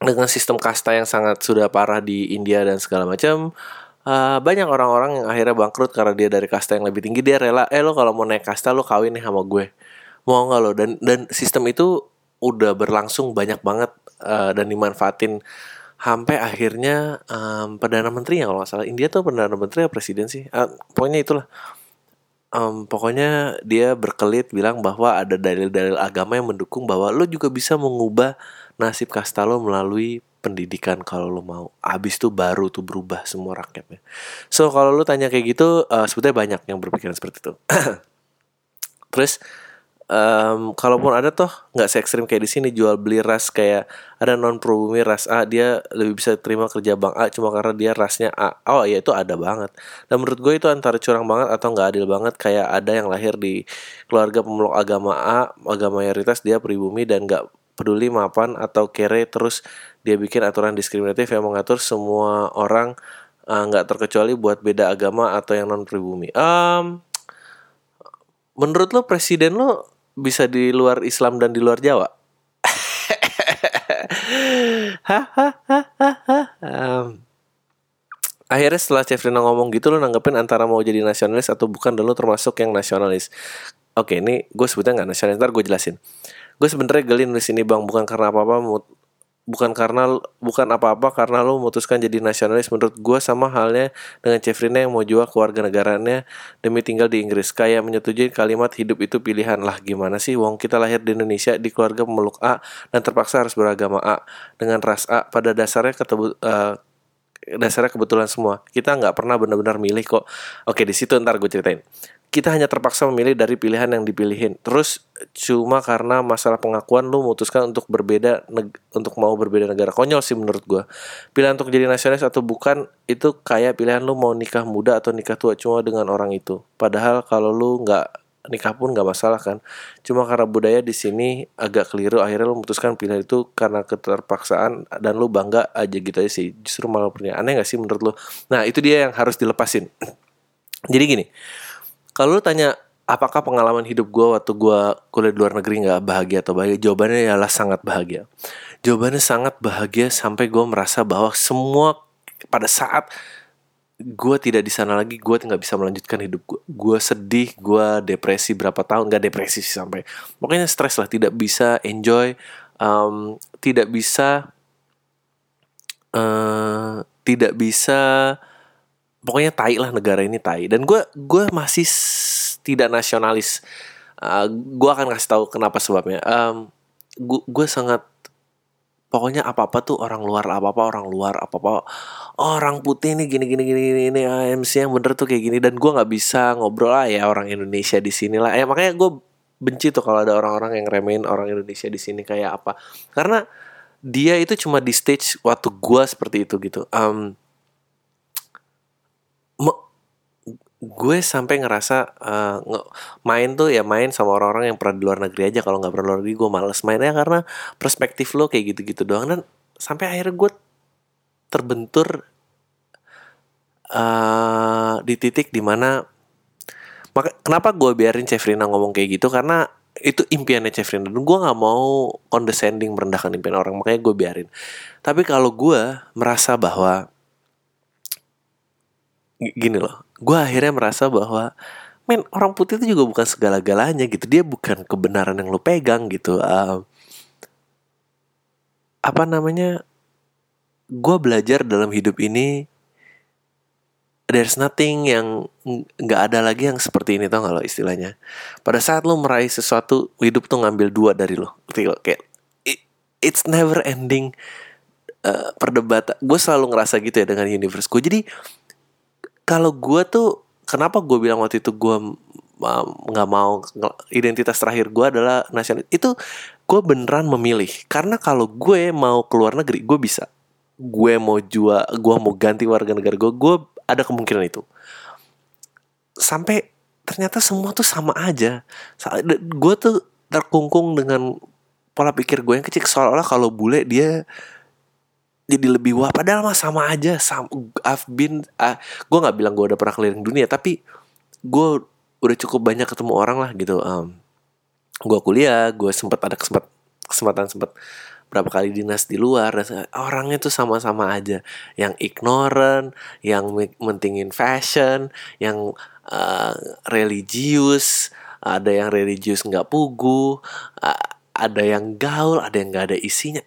dengan sistem kasta yang sangat sudah parah di India dan segala macam eh, banyak orang-orang yang akhirnya bangkrut karena dia dari kasta yang lebih tinggi. Dia rela eh lo kalau mau naik kasta lo kawin nih sama gue. Mau nggak lo? Dan dan sistem itu udah berlangsung banyak banget eh, dan dimanfaatin sampai akhirnya em, perdana menteri kalau nggak salah. India tuh perdana menteri atau presiden sih? Eh, pokoknya itulah. Em, pokoknya dia berkelit bilang bahwa ada dalil-dalil agama yang mendukung bahwa lo juga bisa mengubah nasib kasta lo melalui pendidikan kalau lo mau. Abis itu baru tuh berubah semua rakyatnya. So kalau lo tanya kayak gitu, eh, sebetulnya banyak yang berpikiran seperti itu. Terus em, kalaupun ada toh nggak se ekstrim kayak di sini jual beli ras kayak ada non pribumi ras A dia lebih bisa terima kerja bang A cuma karena dia rasnya A oh ya itu ada banget dan menurut gue itu antara curang banget atau nggak adil banget kayak ada yang lahir di keluarga pemeluk agama A agama mayoritas dia pribumi dan nggak peduli mapan atau kere terus dia bikin aturan diskriminatif yang mengatur semua orang eh, nggak terkecuali buat beda agama atau yang non pribumi. Em, menurut lo presiden lo bisa di luar Islam dan di luar Jawa? um, akhirnya setelah Cefrina ngomong gitu lo nanggepin antara mau jadi nasionalis atau bukan dan lo termasuk yang nasionalis. Oke, ini gue sebutnya nggak nasionalis, ntar gue jelasin. Gue sebenernya geli nulis ini bang, bukan karena apa-apa, bukan karena bukan apa-apa karena lo memutuskan jadi nasionalis. Menurut gue sama halnya dengan Cefrina yang mau jual keluarga negaranya demi tinggal di Inggris. Kayak menyetujui kalimat hidup itu pilihan. Lah gimana sih wong kita lahir di Indonesia di keluarga pemeluk A dan terpaksa harus beragama A dengan ras A? Pada dasarnya ketemu uh, dasarnya kebetulan semua. Kita nggak pernah benar-benar milih kok. Oke di situ ntar gue ceritain kita hanya terpaksa memilih dari pilihan yang dipilihin. Terus cuma karena masalah pengakuan lu memutuskan untuk berbeda untuk mau berbeda negara. Konyol sih menurut gua. Pilihan untuk jadi nasionalis atau bukan itu kayak pilihan lu mau nikah muda atau nikah tua cuma dengan orang itu. Padahal kalau lu nggak nikah pun nggak masalah kan. Cuma karena budaya di sini agak keliru akhirnya lu memutuskan pilihan itu karena keterpaksaan dan lu bangga aja gitu aja sih. Justru malah punya aneh gak sih menurut lu? Nah, itu dia yang harus dilepasin. Jadi gini, kalau lu tanya apakah pengalaman hidup gue waktu gue kuliah di luar negeri nggak bahagia atau bahagia? Jawabannya ialah sangat bahagia. Jawabannya sangat bahagia sampai gue merasa bahwa semua pada saat gue tidak di sana lagi gue nggak bisa melanjutkan hidup gue gue sedih gue depresi berapa tahun nggak depresi sih sampai. Pokoknya stres lah tidak bisa enjoy um, tidak bisa uh, tidak bisa pokoknya tai lah negara ini tai. Dan gue gue masih tidak nasionalis. Uh, gue akan kasih tahu kenapa sebabnya. Um, gue sangat pokoknya apa apa tuh orang luar apa apa orang luar apa apa orang putih ini gini gini gini ini AMC yang bener tuh kayak gini. Dan gue nggak bisa ngobrol lah ya orang Indonesia di sini lah. Ya makanya gue benci tuh kalau ada orang-orang yang remehin orang Indonesia di sini kayak apa. Karena dia itu cuma di stage waktu gue seperti itu gitu. Um, gue sampai ngerasa uh, main tuh ya main sama orang-orang yang pernah di luar negeri aja. Kalau nggak pernah luar negeri gue males mainnya karena perspektif lo kayak gitu-gitu doang. Dan sampai akhirnya gue terbentur uh, di titik di mana maka kenapa gue biarin Cefrina ngomong kayak gitu? Karena itu impiannya Cefrina dan gue nggak mau condescending merendahkan impian orang. Makanya gue biarin. Tapi kalau gue merasa bahwa gini loh gue akhirnya merasa bahwa men orang putih itu juga bukan segala-galanya gitu. Dia bukan kebenaran yang lo pegang gitu. Uh, apa namanya gue belajar dalam hidup ini there's nothing yang nggak ada lagi yang seperti ini tau gak lo istilahnya? Pada saat lo meraih sesuatu hidup tuh ngambil dua dari lo. Kayak it's never ending uh, perdebatan. Gue selalu ngerasa gitu ya dengan universe gue jadi kalau gue tuh kenapa gue bilang waktu itu gue nggak mau identitas terakhir gue adalah nasional itu gue beneran memilih. Karena kalau gue mau keluar negeri gue bisa. Gue mau jual gue mau ganti warga negara gue gue ada kemungkinan itu. Sampai ternyata semua tuh sama aja. Gue tuh terkungkung dengan pola pikir gue yang kecil. Seolah-olah kalau bule dia jadi lebih wah padahal mah sama aja sama I've been uh, gue nggak bilang gue udah pernah keliling dunia tapi gue udah cukup banyak ketemu orang lah gitu um, gue kuliah gue sempat ada kesempat kesempatan sempat berapa kali dinas di luar orangnya tuh sama-sama aja yang ignorant yang mentingin fashion yang uh, religius ada yang religius nggak pugu uh, ada yang gaul ada yang nggak ada isinya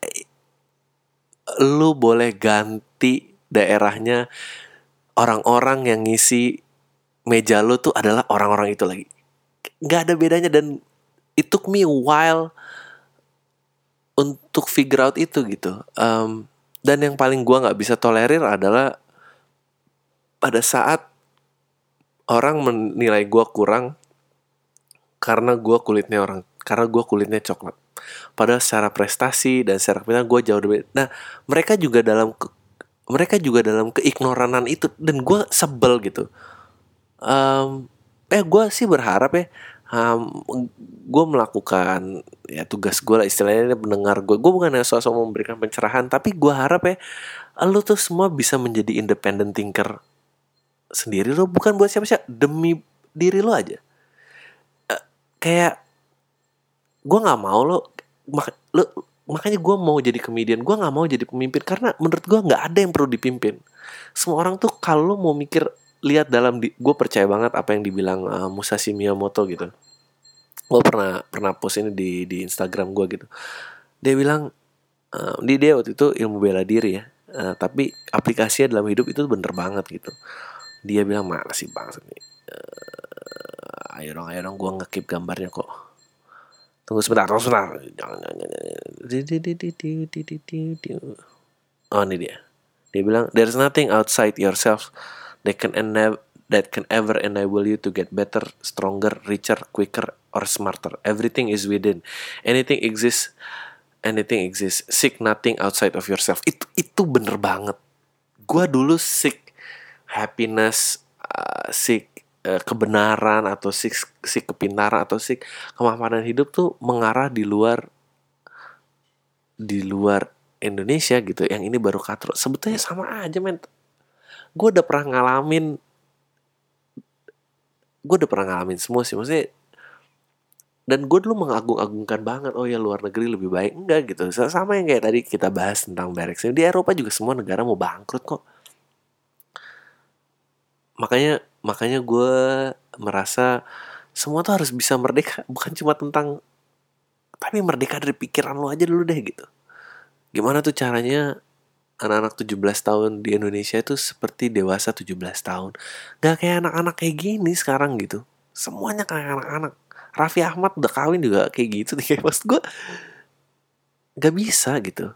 lu boleh ganti daerahnya. Orang-orang yang ngisi meja lu tuh adalah orang-orang itu lagi. Nggak ada bedanya dan it took me a while untuk figure out itu gitu. Um, dan yang paling gua nggak bisa tolerir adalah pada saat orang menilai gua kurang karena gua kulitnya orang karena gua kulitnya coklat Padahal secara prestasi dan secara kepemimpinan gue jauh lebih. Nah mereka juga dalam ke, mereka juga dalam keignoranan itu dan gue sebel gitu. Um, eh gue sih berharap ya um, gue melakukan ya tugas gue lah istilahnya mendengar gue gue bukan yang sosok memberikan pencerahan tapi gue harap ya lo tuh semua bisa menjadi independent thinker sendiri lo bukan buat siapa-siapa demi diri lo aja uh, kayak gue nggak mau lo mak lo makanya gue mau jadi komedian gue nggak mau jadi pemimpin karena menurut gue nggak ada yang perlu dipimpin. Semua orang tuh kalau mau mikir lihat dalam di gue percaya banget apa yang dibilang uh, Musashi Miyamoto gitu. Gue pernah pernah post ini di di Instagram gue gitu. Dia bilang uh, di dia waktu itu ilmu bela diri ya uh, tapi aplikasinya dalam hidup itu bener banget gitu. Dia bilang mana sih bangsa nih uh, ayo dong ayo dong gue ngekip gambarnya kok tunggu sebentar tunggu sebentar oh ini dia dia bilang there's nothing outside yourself that can enable that can ever enable you to get better, stronger, richer, quicker, or smarter. Everything is within. Anything exists. Anything exists. Seek nothing outside of yourself. Itu itu bener banget. Gua dulu seek happiness, uh, seek uh, kebenaran atau seek seek kepintaran atau seek kemapanan hidup tuh mengarah di luar di luar Indonesia gitu. Yang ini baru katro. Sebetulnya sama aja men. Gue udah pernah ngalamin gue udah pernah ngalamin semua sih maksudnya dan gue dulu mengagung-agungkan banget oh ya luar negeri lebih baik enggak gitu sama yang kayak tadi kita bahas tentang Brexit di Eropa juga semua negara mau bangkrut kok makanya makanya gue merasa semua tuh harus bisa merdeka bukan cuma tentang tapi merdeka dari pikiran lo aja dulu deh gitu gimana tuh caranya anak-anak 17 tahun di Indonesia itu seperti dewasa 17 tahun. Gak kayak anak-anak kayak gini sekarang gitu. Semuanya kayak anak-anak. Raffi Ahmad udah kawin juga kayak gitu. Kayak maksud gue gak bisa gitu.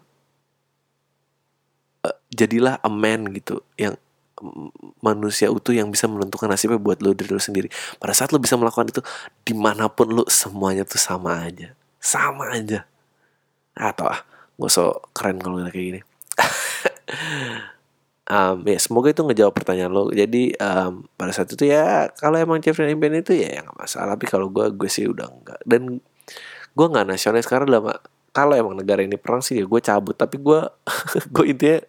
Uh, jadilah a man gitu yang manusia utuh yang bisa menentukan nasibnya buat lo diri lo sendiri. Pada saat lo bisa melakukan itu, di mana pun lo semuanya tuh sama aja, sama aja. Atau ah, gue so keren kalau kayak gini. Um, ya semoga itu ngejawab pertanyaan lo. Jadi um, pada saat itu ya kalau emang Jeffrey Limpen itu ya nggak masalah. Tapi kalau gue gue sih udah enggak dan gue nggak nasionalis sekarang lama kalau emang negara ini perang sih ya gue cabut. Tapi gue gue intinya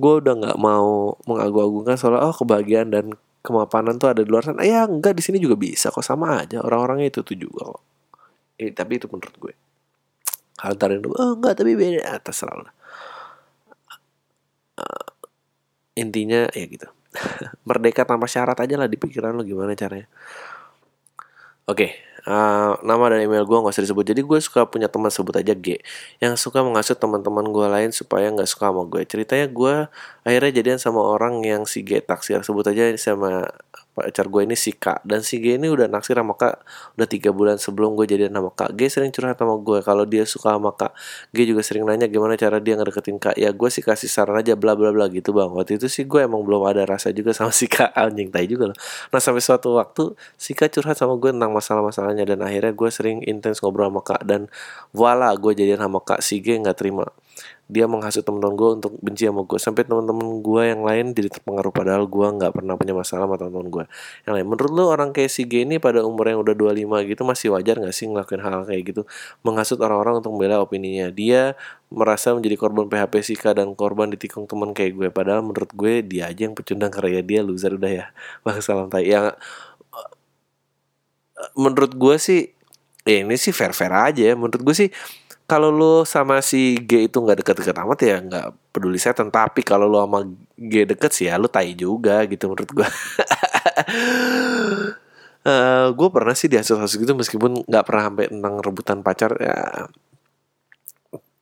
gue udah nggak mau mengagung-agungkan soal oh kebahagiaan dan kemapanan tuh ada di luar sana. Ya enggak di sini juga bisa kok sama aja. Orang-orangnya itu tuh juga kok. Eh, tapi itu menurut gue. Hal tarik oh enggak tapi beda. Atas selalu uh, intinya ya gitu. Merdeka tanpa syarat aja lah di pikiran lo gimana caranya. Oke. okay, uh, nama dan email gue nggak usah disebut. Jadi gue suka punya teman sebut aja G. Yang suka mengasut teman-teman gue lain supaya nggak suka sama gue ceritanya gue akhirnya jadian sama orang yang si G taksir. Sebut aja sama pacar gue ini si Kak. Dan si G ini udah naksir sama Kak udah tiga bulan sebelum gue jadian sama Kak. G sering curhat sama gue kalau dia suka sama Kak G juga sering nanya gimana cara dia ngedeketin Kak. Ya gue sih kasih saran aja bla bla bla gitu bang. Waktu itu sih gue emang belum ada rasa juga sama si Kak. Anjing tai juga loh. Nah sampai suatu waktu si Kak curhat sama gue tentang masalah-masalahnya. Dan akhirnya gue sering intens ngobrol sama Kak. Dan voila gue jadian sama Kak. Si G nggak terima dia menghasut teman-teman gue untuk benci sama gue sampai teman-teman gue yang lain jadi terpengaruh padahal gue nggak pernah punya masalah sama teman-teman gue yang lain menurut lo orang kayak si G ini pada umur yang udah 25 gitu masih wajar nggak sih ngelakuin hal, hal kayak gitu? Menghasut orang-orang untuk membela opininya. Dia merasa menjadi korban PHP Sika dan korban ditikung teman kayak gue. Padahal menurut gue dia aja yang pecundang karya dia loser udah ya. Bang salam tay yang menurut gue sih ya ini sih fair fair aja ya. Menurut gue sih kalau lu sama si G itu nggak deket-deket amat ya nggak peduli saya tapi kalau lu sama G deket sih ya lu tai juga gitu menurut gua. Uh, eh, gue pernah sih diasuh-asuh gitu meskipun nggak pernah sampai tentang rebutan pacar ya.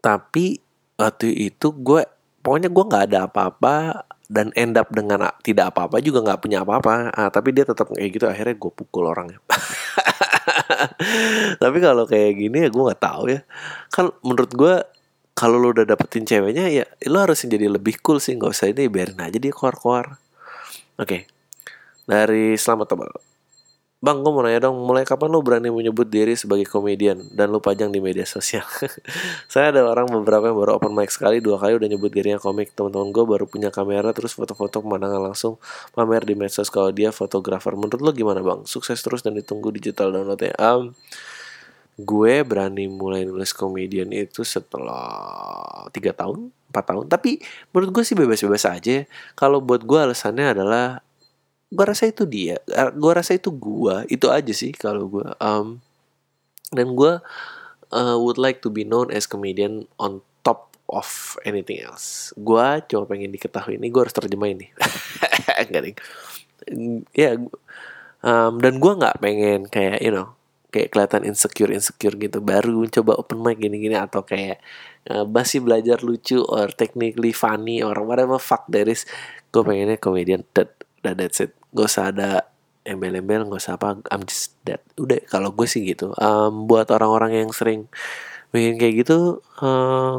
Tapi waktu itu gue pokoknya gue nggak ada apa-apa dan end up dengan tidak apa-apa juga nggak punya apa-apa. Uh, tapi dia tetap kayak gitu akhirnya gue pukul orangnya tapi kalau kayak gini ya gue nggak tahu ya. Kan menurut gue kalau lo udah dapetin ceweknya ya lo harus jadi lebih cool sih. Nggak usah ini biarin aja dia keluar-keluar. Oke. Okay. dari selamat tebal Bang, gue mau nanya dong, mulai kapan lu berani menyebut diri sebagai komedian dan lu pajang di media sosial? saya ada orang beberapa yang baru open mic sekali, dua kali udah nyebut dirinya komik. Teman-teman gue baru punya kamera, terus foto-foto pemandangan langsung pamer di medsos kalau dia fotografer. Menurut lu gimana bang? Sukses terus dan ditunggu digital downloadnya. Um, gue berani mulai nulis komedian itu setelah tiga tahun, empat tahun. Tapi menurut gue sih bebas-bebas aja. Kalau buat gue alasannya adalah gue rasa itu dia gue rasa itu gue itu aja sih kalau gue um, dan gue uh, would like to be known as comedian on top of anything else. Gua cuma pengen diketahui ini, gue harus terjemahin nih. Enggak nih. Ya, um, dan gua nggak pengen kayak you know kayak kelihatan insecure insecure gitu baru coba open mic gini-gini atau kayak uh, masih belajar lucu or technically funny or whatever fuck there is gue pengennya komedian that, that that's it gak usah ada embel-embel gak usah apa I'm just that. Udah kalau gue sih gitu. Um, buat orang-orang yang sering bikin kayak gitu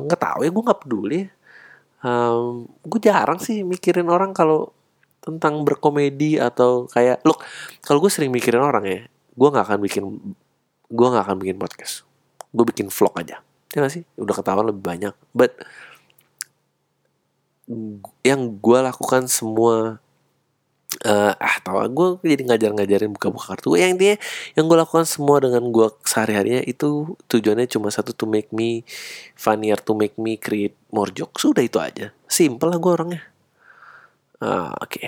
nggak uh, tahu ya gue nggak peduli. Um, gue jarang sih mikirin orang kalau tentang berkomedi atau kayak look kalau gue sering mikirin orang ya gue nggak akan bikin gue nggak akan bikin podcast. Gue bikin vlog aja. Ya gak sih? Udah ketahuan lebih banyak. But yang gue lakukan semua uh, ah tahu gue jadi ngajar-ngajarin buka-buka kartu. Yang dia yang gue lakukan semua dengan gue sehari-harinya itu tujuannya cuma satu to make me funnier to make me create more jokes. Sudah itu aja. Simple lah gue orangnya. Uh, oke. Okay.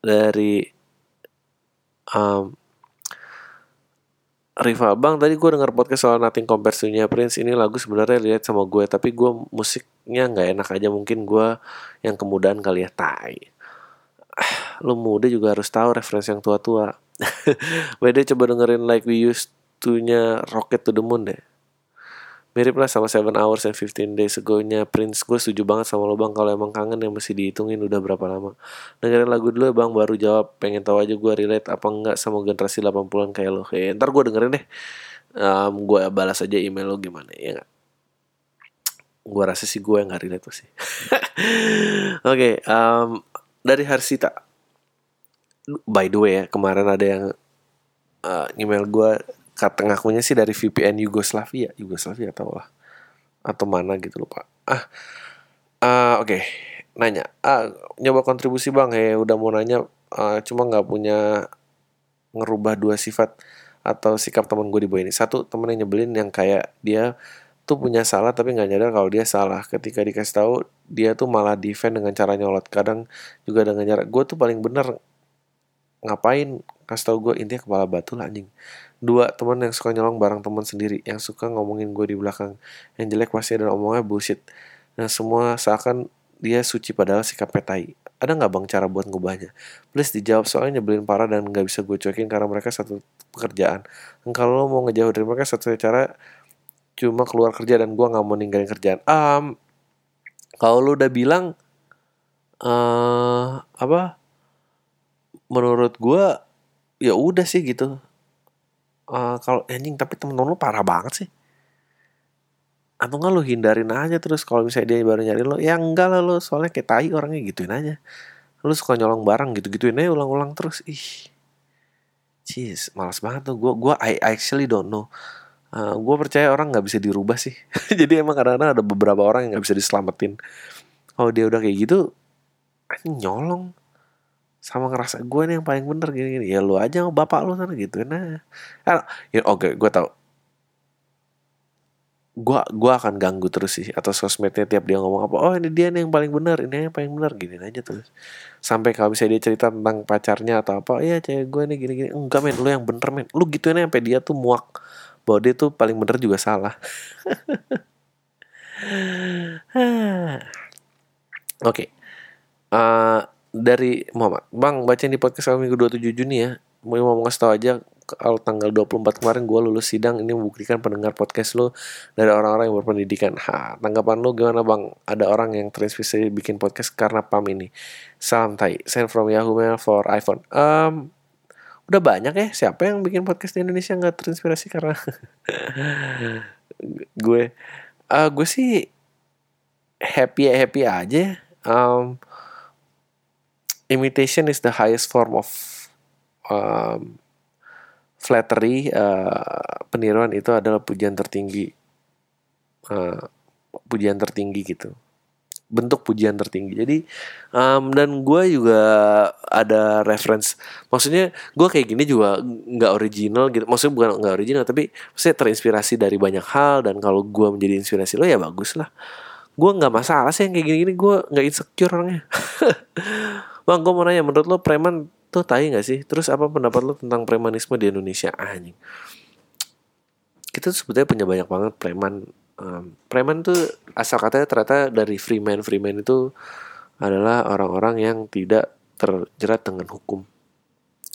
dari um, Riva Bang tadi gue denger podcast soal Nothing Compares to Prince ini lagu sebenarnya lihat sama gue tapi gue musiknya nggak enak aja. Mungkin gue yang kemudahan kali ya. Tai lo muda juga harus tahu referensi yang tua-tua. Beda coba dengerin Like We Used To nya Rocket to the Moon deh. Mirip lah sama Seven Hours and 15 Days Ago nya Prince. Gue setuju banget sama lo bang. Kalau emang kangen yang mesti dihitungin udah berapa lama. Dengerin lagu dulu ya bang. Baru jawab. Pengen tahu aja gue relate apa enggak sama generasi 80-an kayak lo. Eh, ntar gue dengerin deh. Um, gue balas aja email lo gimana ya gak? gue rasa sih gue nggak relate sih oke okay, um, dari Harsita. By the way ya kemarin ada yang uh, email gue kata ngakunya sih dari VPN Yugoslavia. Yugoslavia atau lah atau mana gitu lupa. Ah uh, oke. Okay. nanya ah nyoba kontribusi bang? Ya udah mau nanya uh, cuma nggak punya ngerubah dua sifat atau sikap teman gue di bawah ini. Satu temen yang nyebelin yang kayak dia tuh punya salah tapi nggak nyadar kalau dia salah ketika dikasih tahu dia tuh malah defend dengan cara nyolot kadang juga dengan cara gue tuh paling bener ngapain kasih tau gue intinya kepala batu lah anjing Dua, teman yang suka nyolong barang teman sendiri, yang suka ngomongin gue di belakang. Yang jelek pasti ada omongnya bullshit. Dan semua seakan dia suci padahal sikap petai. Ada nggak bang cara buat ngubahnya? Please dijawab soalnya nyebelin parah dan nggak bisa gue cuekin karena mereka satu pekerjaan. Dan kalau lo mau ngejauh dari mereka satu cara cuma keluar kerja dan gue nggak mau ninggalin kerjaan. Um, kalau lo udah bilang uh, apa? Menurut gue ya udah sih gitu uh, kalau anjing tapi temen-temen lu parah banget sih atau enggak lu hindarin aja terus kalau misalnya dia baru nyari lo ya enggak lah lo soalnya kayak tai orangnya gituin aja lu suka nyolong barang gitu-gituin aja ulang-ulang terus ih Jeez, malas banget tuh. Gue gua I actually don't know. Uh, gue percaya orang nggak bisa dirubah sih. Jadi emang kadang-kadang ada beberapa orang yang nggak bisa diselamatin. Kalau dia udah kayak gitu, nyolong. Sama ngerasa gue nih yang paling bener gini-gini. Ya lu aja sama bapak lu sana gitu nah ya oke okay, gue tau gue gua akan ganggu terus sih atau sosmednya tiap dia ngomong apa oh ini dia nih yang paling benar ini yang paling benar gini aja terus. Sampai kalau misalnya dia cerita tentang pacarnya atau apa iya cewek gue nih gini gini enggak men lu yang bener men. Lu gituin aja sampai dia tuh muak bahwa dia tuh paling bener juga salah. Oke. Okay. uh, dari Muhammad Bang baca di podcast kami minggu 27 Juni ya. Mau mau ngasih tau aja kalau tanggal 24 kemarin gue lulus sidang ini membuktikan pendengar podcast lo dari orang-orang yang berpendidikan. Ha tanggapan lo gimana bang? Ada orang yang terinspirasi bikin podcast karena pam ini. Salam tai. Send from Yahoo Mail for iPhone. Um, udah banyak ya siapa yang bikin podcast di Indonesia nggak terinspirasi karena gue uh, gue sih happy happy aja um, imitation is the highest form of um, flattery. Uh, peniruan itu adalah pujian tertinggi, uh, pujian tertinggi gitu. Bentuk pujian tertinggi. Jadi um, dan gue juga ada reference. Maksudnya gue kayak gini juga nggak original gitu. Maksudnya bukan nggak original, tapi saya terinspirasi dari banyak hal. Dan kalau gue menjadi inspirasi lo ya bagus lah. Gue nggak masalah sih yang kayak gini-gini. Gue nggak insecure orangnya. Bang, gue mau nanya, menurut lo preman tuh tai gak sih? Terus apa pendapat lo tentang premanisme di Indonesia? Anjing. kita tuh sebetulnya punya banyak banget preman um, preman tuh asal katanya ternyata dari freeman freeman itu adalah orang-orang yang tidak terjerat dengan hukum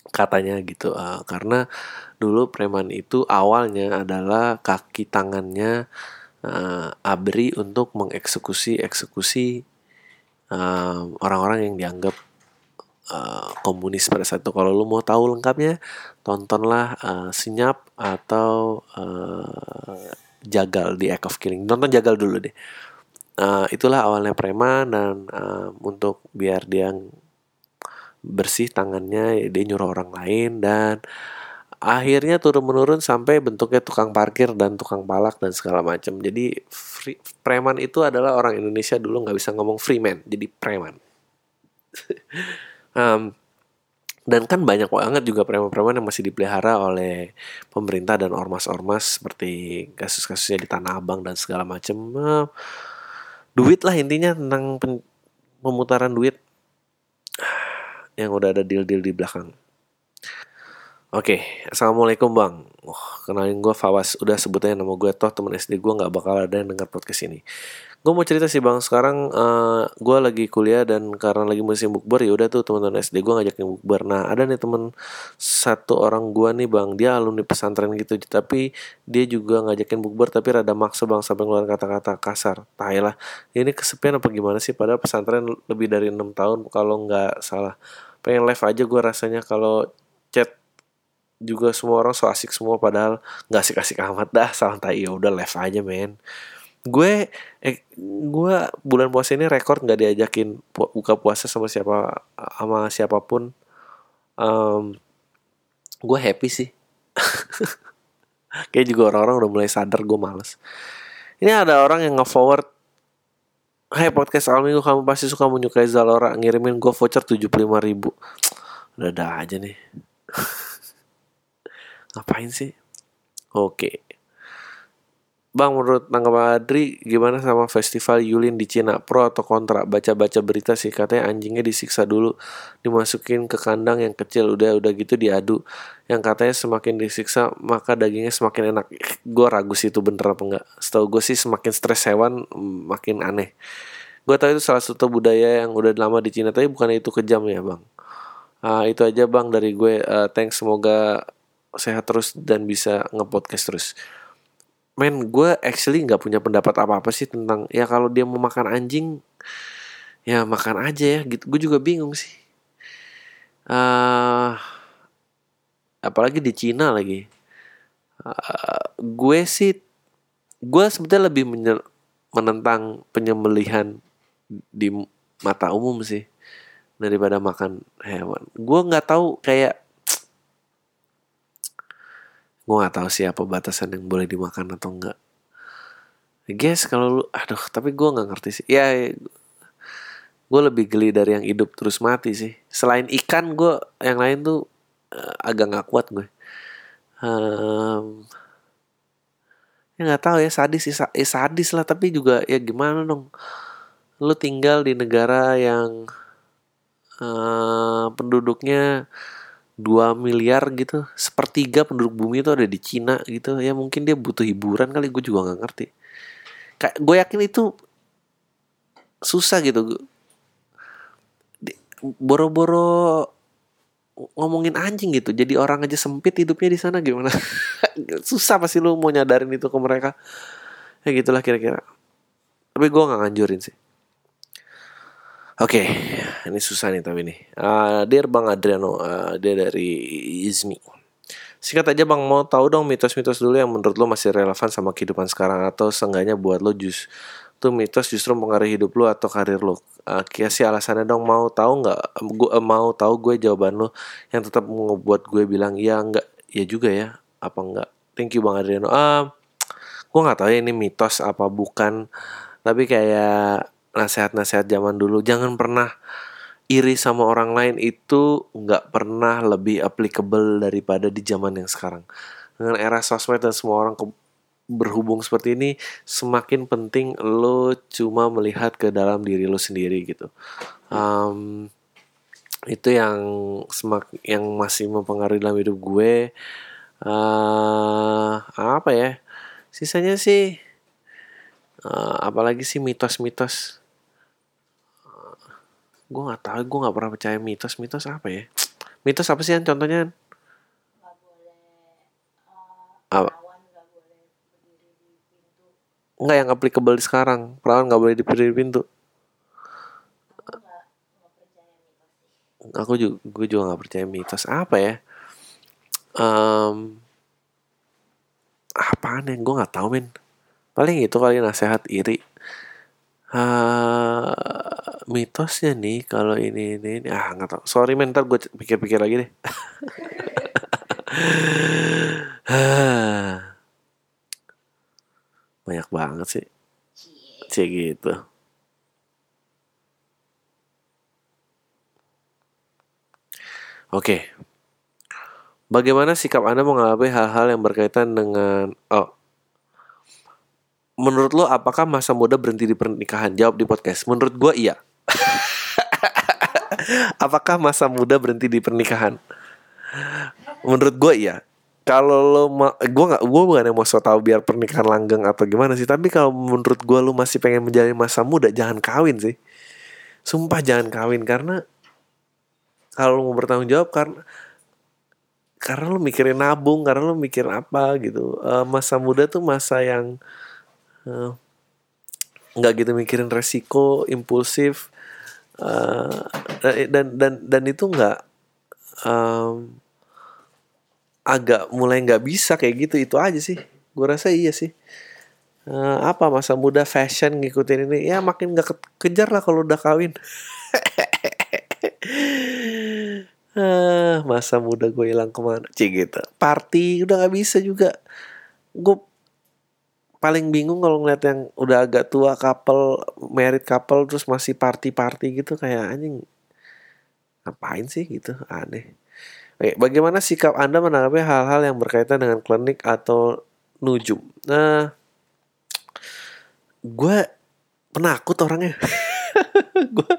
katanya gitu uh, karena dulu preman itu awalnya adalah kaki tangannya uh, abri untuk mengeksekusi eksekusi um, orang-orang yang dianggap uh, komunis pada saat itu. Kalau lu mau tahu lengkapnya, tontonlah uh, Senyap atau uh, Jagal di Act of Killing. Nonton Jagal dulu deh. Uh, itulah awalnya preman dan uh, untuk biar dia bersih tangannya dia nyuruh orang lain dan akhirnya turun menurun sampai bentuknya tukang parkir dan tukang palak dan segala macam jadi free, preman itu adalah orang Indonesia dulu nggak bisa ngomong freeman jadi preman um, dan kan banyak banget juga preman-preman yang masih dipelihara oleh pemerintah dan ormas-ormas seperti kasus-kasusnya di Tanah Abang dan segala macam uh, duit lah intinya tentang pemutaran duit yang udah ada deal-deal di belakang Oke, okay. assalamualaikum bang. Oh, kenalin gue Fawas. Udah sebutnya nama gue toh temen SD gue nggak bakal ada yang dengar podcast ini. Gue mau cerita sih bang. Sekarang uh, eh, gue lagi kuliah dan karena lagi musim bukber ya udah tuh teman-teman SD gue ngajakin bukber. Nah ada nih temen satu orang gue nih bang. Dia alumni pesantren gitu. Tapi dia juga ngajakin bukber tapi rada maksa bang sampai ngeluarin kata-kata kasar. Tahilah. Ini kesepian apa gimana sih? Padahal pesantren lebih dari enam tahun kalau nggak salah. Pengen live aja gue rasanya kalau chat juga semua orang so asik semua padahal nggak asik-asik amat dah santai ya udah live aja men gue eh gue bulan puasa ini rekor nggak diajakin pu buka puasa sama siapa sama siapa pun. Um, gue happy sih. Kayak juga orang-orang udah mulai sadar gue males. Ini ada orang yang nge-forward Hai podcast awal minggu kamu pasti suka menyukai Zalora. Ngirimin gue voucher 75 ribu. Udah ada aja nih. Ngapain sih? Oke. Bang, menurut tanggapan Adri, gimana sama festival Yulin di Cina? Pro atau kontra? Baca-baca berita sih, katanya anjingnya disiksa dulu, dimasukin ke kandang yang kecil, udah udah gitu diadu. Yang katanya semakin disiksa, maka dagingnya semakin enak. Gue ragu sih itu bener apa enggak. Setahu gue sih semakin stres hewan, makin aneh. Gue tahu itu salah satu budaya yang udah lama di Cina, tapi bukan itu kejam ya bang. Uh, itu aja bang dari gue. Uh, thanks, semoga sehat terus dan bisa ngepodcast terus men gue actually nggak punya pendapat apa apa sih tentang ya kalau dia mau makan anjing ya makan aja ya gitu. Gue juga bingung sih. Uh, apalagi di Cina lagi. Uh, gue sih gue sebetulnya lebih menentang penyembelihan di mata umum sih daripada makan hewan. Gue nggak tahu kayak gue gak tahu sih apa batasan yang boleh dimakan atau enggak I guess kalau lu aduh tapi gue nggak ngerti sih. Ya, ya gue lebih geli dari yang hidup terus mati sih. Selain ikan gue yang lain tuh uh, agak nggak kuat gue. Um, ya nggak tahu ya sadis ya sadis lah tapi juga ya gimana dong? Lu tinggal di negara yang uh, penduduknya 2 miliar gitu sepertiga penduduk bumi itu ada di Cina gitu. Ya mungkin dia butuh hiburan kali gue juga nggak ngerti. Kayak gue yakin itu susah gitu. Boro-boro ngomongin anjing gitu. Jadi orang aja sempit hidupnya di sana gimana? Susah pasti lu mau nyadarin itu ke mereka. Ya gitulah kira-kira. Tapi gue nggak nganjurin sih Oke, okay, ini susah nih tapi nih. Uh, dear Bang Adriano, uh, dia dari Izmi. Singkat aja Bang, mau tahu dong mitos-mitos dulu yang menurut lo masih relevan sama kehidupan sekarang atau seenggaknya buat lo jus tuh mitos justru mempengaruhi hidup lo atau karir lo. Uh, sih alasannya dong mau tahu nggak? Gue uh, mau tahu gue jawaban lo yang tetap membuat gue bilang iya enggak, ya juga ya, apa enggak? Thank you Bang Adriano. Uh, gue nggak tahu ya ini mitos apa bukan, tapi kayak nasihat-nasihat zaman dulu. Jangan pernah iri sama orang lain. Itu nggak pernah lebih applicable daripada di zaman yang sekarang. Dengan era sosmed dan semua orang berhubung seperti ini semakin penting lo cuma melihat ke dalam diri lo sendiri gitu. Um, itu yang semak yang masih mempengaruhi dalam hidup gue. Uh, apa ya? Sisanya sih uh, apalagi sih mitos-mitos gue nggak tahu gue nggak pernah percaya mitos-mitos apa ya? Mitos apa sih yang contohnya apa? Enggak yang applicable sekarang. Perawan nggak boleh dipilih di pintu. Aku juga gue juga nggak percaya mitos. Apa ya? Um, apaan yang gue nggak tahu men paling itu kali nasehat iri uh, mitosnya nih kalau ini ini, ini ah nggak tahu sorry men ntar gue pikir-pikir lagi deh banyak banget sih Cik gitu Oke. Bagaimana sikap Anda mengalami hal-hal yang berkaitan dengan oh. Menurut lo apakah masa muda berhenti di pernikahan? Jawab di podcast. Menurut gue iya. apakah masa muda berhenti di pernikahan? Menurut gue iya. Kalau lo gue nggak gue bukan yang mau so tau biar pernikahan langgeng atau gimana sih. Tapi kalau menurut gue lo masih pengen menjalani masa muda, jangan kawin sih. Sumpah jangan kawin karena kalau mau bertanggung jawab karena karena lu mikirin nabung karena lu mikir apa gitu uh, masa muda tuh masa yang uh, nggak gitu mikirin resiko impulsif uh, dan dan dan itu nggak um, agak mulai nggak bisa kayak gitu. Itu aja sih. Gue rasa iya sih. Uh, apa masa muda fashion ngikutin ini? Ya makin nggak ke kejar lah kalau udah kawin. Ah, masa muda gue hilang ke mana? Cik gitu. Party udah nggak bisa juga. Gue paling bingung kalau ngeliat yang udah agak tua couple married couple terus masih party party gitu kayak anjing ngapain sih gitu aneh Oke, bagaimana sikap Anda menanggapi hal-hal yang berkaitan dengan klinik atau nujum? Nah, gue penakut orangnya. gue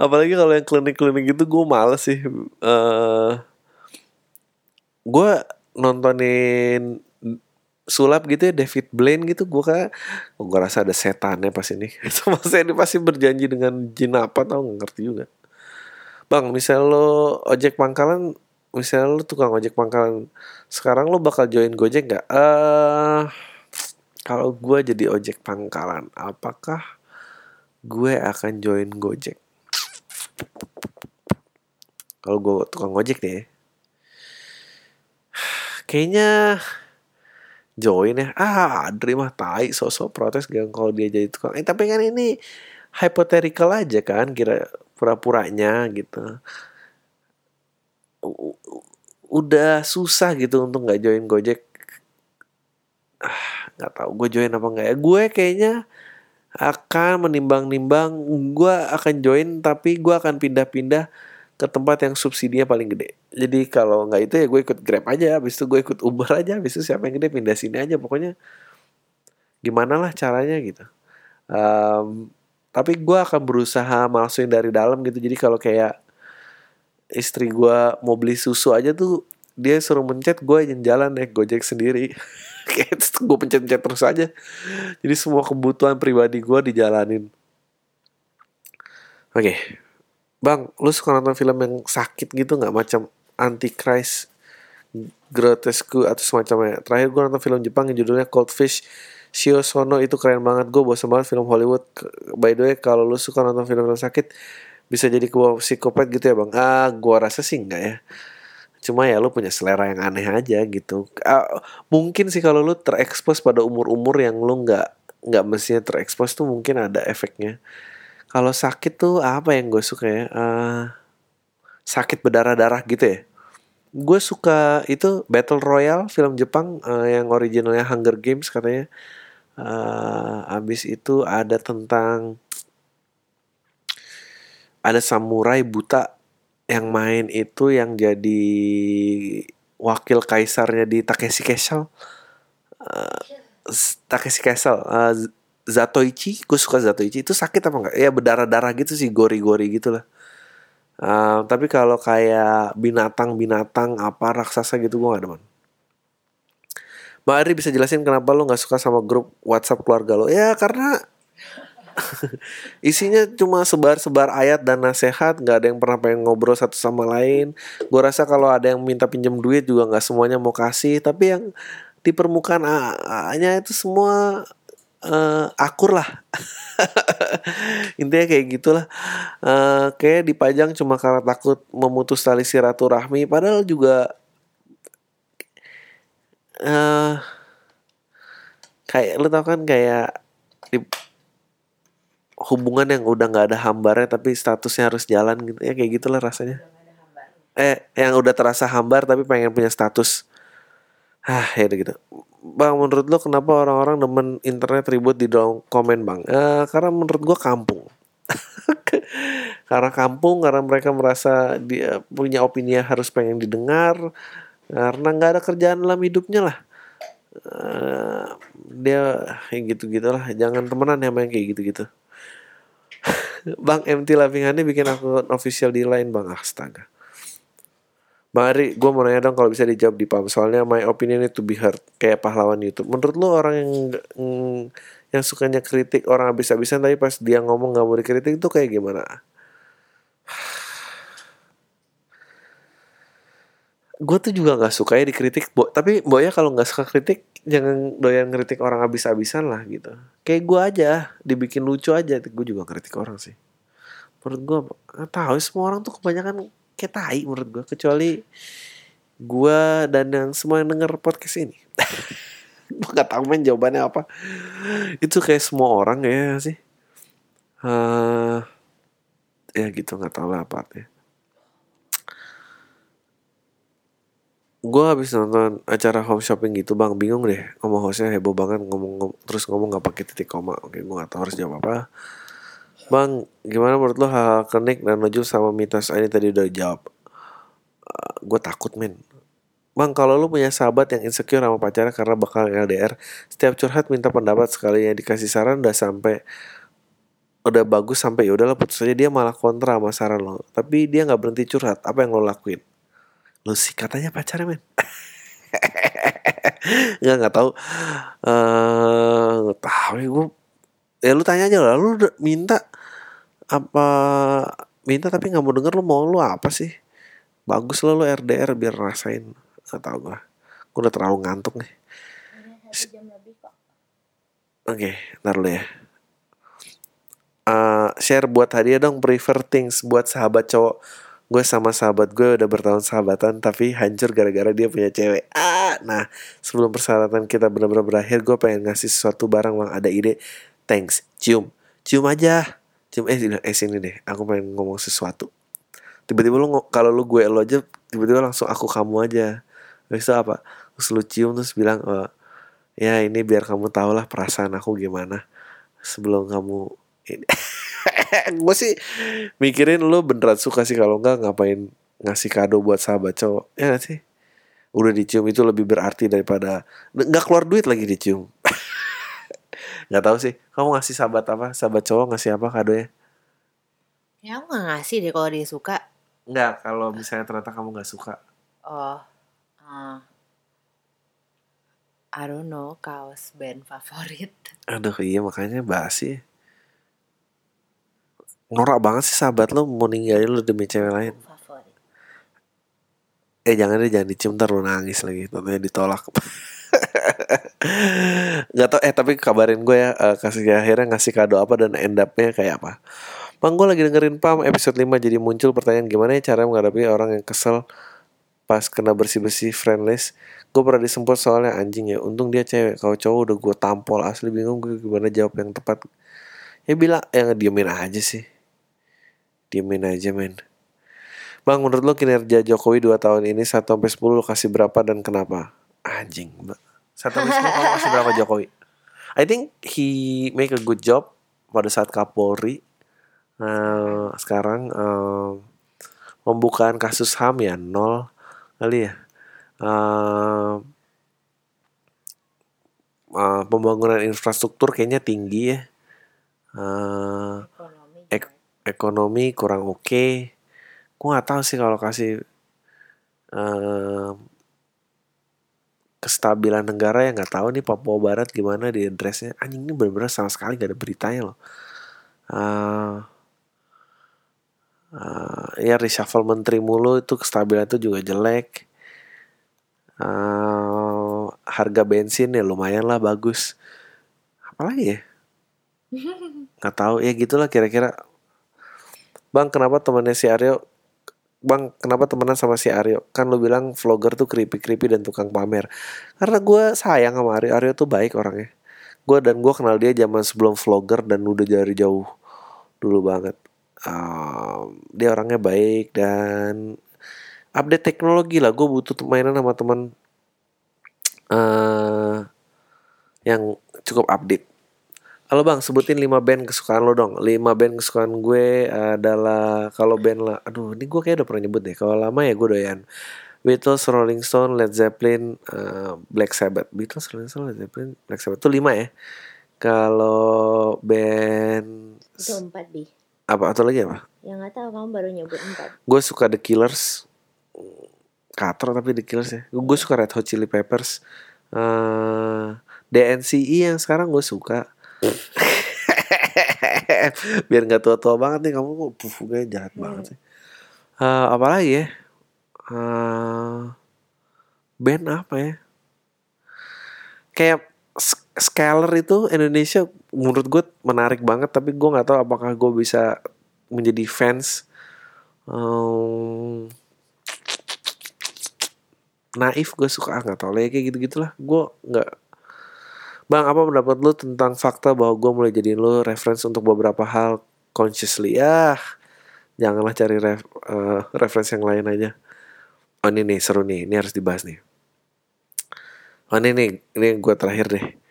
apalagi kalau yang klinik-klinik gitu gue males sih uh, eh, gue nontonin sulap gitu ya David Blaine gitu gue kayak oh, gue rasa ada setannya pas ini. Sama saya ini pasti berjanji dengan jin apa tau nggak ngerti juga. Bang misal lo ojek pangkalan misal lo tukang ojek pangkalan sekarang lo bakal join gojek nggak? Eh uh, kalau gue jadi ojek pangkalan apakah gue akan join Gojek. Kalau gue tukang Gojek nih, kayaknya join ya. Ah, Adri mah tai sosok protes gak kalau dia jadi tukang. Eh, tapi kan ini hypothetical aja kan, kira pura-puranya gitu. Udah susah gitu untuk nggak join Gojek. Ah, nggak tahu gue join apa nggak ya. Gue kayaknya akan menimbang-nimbang gue akan join tapi gue akan pindah-pindah ke tempat yang subsidinya paling gede. Jadi kalau nggak itu ya gue ikut grab aja habis itu gue ikut uber aja habis itu siapa yang gede pindah sini aja. Pokoknya gimana lah caranya gitu. Um, tapi gue akan berusaha masukin dari dalam gitu. Jadi kalau kayak istri gue mau beli susu aja tuh dia suruh mencet gue yang jalan naik gojek sendiri. Kayak gue pencet-pencet terus aja. Jadi semua kebutuhan pribadi gue dijalanin. Oke. okay. Bang lu suka nonton film yang sakit gitu nggak? Macam Antichrist grotesque atau semacamnya. Terakhir gue nonton film Jepang yang judulnya Cold Fish. Shio Sono itu keren banget. Gue bosan banget film Hollywood. By the way kalau lu suka nonton film-film sakit bisa jadi kebawa psikopat gitu ya bang. Ah gue rasa sih enggak ya. Cuma ya lu punya selera yang aneh aja gitu. Uh, mungkin sih kalau lu terekspos pada umur-umur yang lu nggak nggak mestinya terekspos tuh mungkin ada efeknya kalau sakit tuh apa yang gue suka ya? Uh, sakit berdarah-darah gitu ya? Gue suka itu Battle Royale film Jepang uh, yang originalnya Hunger Games katanya. Uh, abis itu ada tentang ada samurai buta yang main itu yang jadi wakil kaisarnya di Takeshi Castle uh, Takeshi Castle uh, Zatoichi? Gue suka Zatoichi. Itu sakit apa enggak? Ya berdarah-darah gitu sih gori-gori gitu lah. Uh, tapi kalau kayak binatang-binatang apa raksasa gitu gue gak demen Mbak Ari bisa jelasin kenapa lo nggak suka sama grup WhatsApp keluarga lo? Ya karena isinya cuma sebar-sebar ayat dan nasihat, nggak ada yang pernah pengen ngobrol satu sama lain. Gue rasa kalau ada yang minta pinjam duit juga nggak semuanya mau kasih, tapi yang di permukaan A-nya itu semua uh, akur lah. Intinya kayak gitulah. Uh, kayak dipajang cuma karena takut memutus tali silaturahmi, padahal juga uh, kayak lu tau kan kayak di hubungan yang udah nggak ada hambarnya tapi statusnya harus jalan gitu. Ya kayak gitulah rasanya. Eh yang udah terasa hambar tapi pengen punya status. Ah ya gitu bang menurut lo kenapa orang-orang demen internet ribut di dalam komen bang? Eh, karena menurut gua kampung. Karena kampung karena mereka merasa dia punya opini yang harus pengen didengar karena nggak ada kerjaan dalam hidupnya lah. Uh, dia kayak gitu gitulah jangan temenan ya main kayak gitu gitu bang MT Lavingannya bikin aku official di line bang. Astaga Bang Ari, gue mau nanya dong kalau bisa dijawab di PAM Soalnya my opinion itu be heard Kayak pahlawan YouTube. Menurut lo orang yang mm, Yang sukanya kritik orang habis-habisan Tapi pas dia ngomong gak mau dikritik itu kayak gimana? gue tuh juga nggak suka ya dikritik bo tapi boya kalau nggak suka kritik jangan doyan kritik orang habis-habisan lah gitu. Kayak gue aja dibikin lucu aja gue juga kritik orang sih. Menurut gue nggak tahu semua orang tuh kebanyakan kayak tai menurut gue kecuali gue dan yang semua yang denger podcast ini. Gue nggak tahu main jawabannya apa. Itu kayak semua orang ya sih? Uh, ya gitu nggak tahu lah apa ya gue habis nonton acara home shopping gitu bang bingung deh. Ngomong hostnya heboh banget ngomong, ngomong terus ngomong nggak pakai titik koma. Oke gue gak tahu harus jawab apa bang gimana menurut lo hal kenik dan maju sama mitos? Ini tadi udah jawab uh, gue takut men. Bang kalau lo punya sahabat yang insecure sama pacarnya karena bakal LDR setiap curhat minta pendapat sekali yang dikasih saran udah sampai udah bagus sampai ya udahlah putus aja. Dia malah kontra sama saran lo. Tapi dia nggak berhenti curhat. Apa yang lo lakuin? Lu sih katanya pacarnya men. Nggak nggak tahu. Uh, tahu ya gue ya lu tanya aja lah. Lu minta apa minta tapi nggak mau denger lu mau lu apa sih? Bagus lo lu RDR biar rasain nggak tahu gue gue udah terlalu ngantuk nih. Oke okay, ntar lu ya. Uh, share buat hadiah dong prefer things buat sahabat cowok. Gue sama sahabat gue udah bertahun sahabatan tapi hancur gara-gara dia punya cewek. Ah nah sebelum persyaratan kita benar-benar berakhir gue pengen ngasih sesuatu barang bang ada ide. Thanks. Cium. Cium aja cium eh eh sini deh aku pengen ngomong sesuatu. Tiba-tiba lu kalau lu gue lo aja tiba-tiba langsung aku kamu aja. Itu apa? Terus lu cium terus bilang oh, ya ini biar kamu tau lah perasaan aku gimana sebelum kamu ini. Gue sih mikirin lo beneran suka sih kalau enggak ngapain ngasih kado buat sahabat cowok. Ya gak sih? Udah dicium itu lebih berarti daripada nggak keluar duit lagi dicium nggak tahu sih. Kamu ngasih sahabat apa? Sahabat cowok ngasih apa kado ya ya aku nggak ngasih deh kalau dia suka. Nggak kalau misalnya ternyata kamu nggak suka. Oh uh, I don't know kaos band favorit. Aduh iya makanya basi. Norak banget sih sahabat lo mau ninggalin lo demi cewek lain. Eh jangan deh jangan dicium ntar lo nangis lagi. Tentunya ditolak nggak tau eh tapi kabarin gue ya uh, kasih akhirnya ngasih kado apa dan end upnya kayak apa Bang gue lagi dengerin PAM episode 5 jadi muncul pertanyaan gimana ya cara menghadapi orang yang kesel pas kena bersih-bersih friendless gue pernah disemput soalnya anjing ya untung dia cewek kalau cowok udah gue tampol asli bingung gue gimana jawab yang tepat ya bilang yang diemin aja sih Diemin aja men. Bang, menurut lo kinerja Jokowi 2 tahun ini 1 sampai 10 lo kasih berapa dan kenapa? Anjing, Mbak. 1 sampai 10 kamu kasih berapa Jokowi? I think he make a good job pada saat Kapolri. Uh, sekarang uh, pembukaan kasus HAM ya nol kali ya. Uh, uh, pembangunan infrastruktur kayaknya tinggi ya. Uh, ekonomi kurang oke okay. gue nggak tahu sih kalau kasih uh, kestabilan negara yang nggak tahu nih Papua Barat gimana di addressnya. Anjing ini bener-bener sama sekali gak ada beritanya loh. Uh, uh, ya reshuffle menteri mulu itu kestabilan itu juga jelek. Uh, harga bensin ya lumayan lah bagus. Apalagi ya? Nggak tahu ya gitulah kira-kira. Bang kenapa temannya si Aryo Bang, kenapa temenan sama si Aryo? Kan lo bilang vlogger tuh creepy-creepy dan tukang pamer. Karena gue sayang sama Aryo. Aryo tuh baik orangnya. Gue dan gue kenal dia zaman sebelum vlogger dan udah dari jauh dulu banget. Um, dia orangnya baik dan update teknologi lah. Gue butuh mainan sama teman uh, yang cukup update. Halo bang, sebutin 5 band kesukaan lo dong. 5 band kesukaan gue adalah Kalau band lah Aduh ini gue kayak udah pernah nyebut deh. Kalau lama ya gue doyan. Beatles, Rolling Stone, Led Zeppelin, uh, Black Sabbath. Beatles, Rolling Stone, Led Zeppelin, Black Sabbath. Itu 5 ya? Kalau band Itu 4 bi. Apa? Atau lagi apa? Yang gak tahu kamu baru nyebut 4 Gue suka The Killers. Katro tapi The Killers ya. Gue suka Red Hot Chili Peppers. Uh, DNCE yang sekarang gue suka biar nggak tua-tua banget nih kamu kok gue jahat hmm. banget sih. Uh, apa lagi ya? Uh, band apa ya? Kayak Scalar itu Indonesia menurut gue menarik banget tapi gue nggak tahu apakah gue bisa menjadi fans um, naif gue suka nggak tau kayak gitu gitulah gue nggak Bang, apa pendapat lu tentang fakta bahwa gue mulai jadiin lu reference untuk beberapa hal consciously? Ya, janganlah cari ref, uh, reference yang lain aja. Oh ini nih, seru nih, ini harus dibahas nih. Oh ini nih, ini gue terakhir deh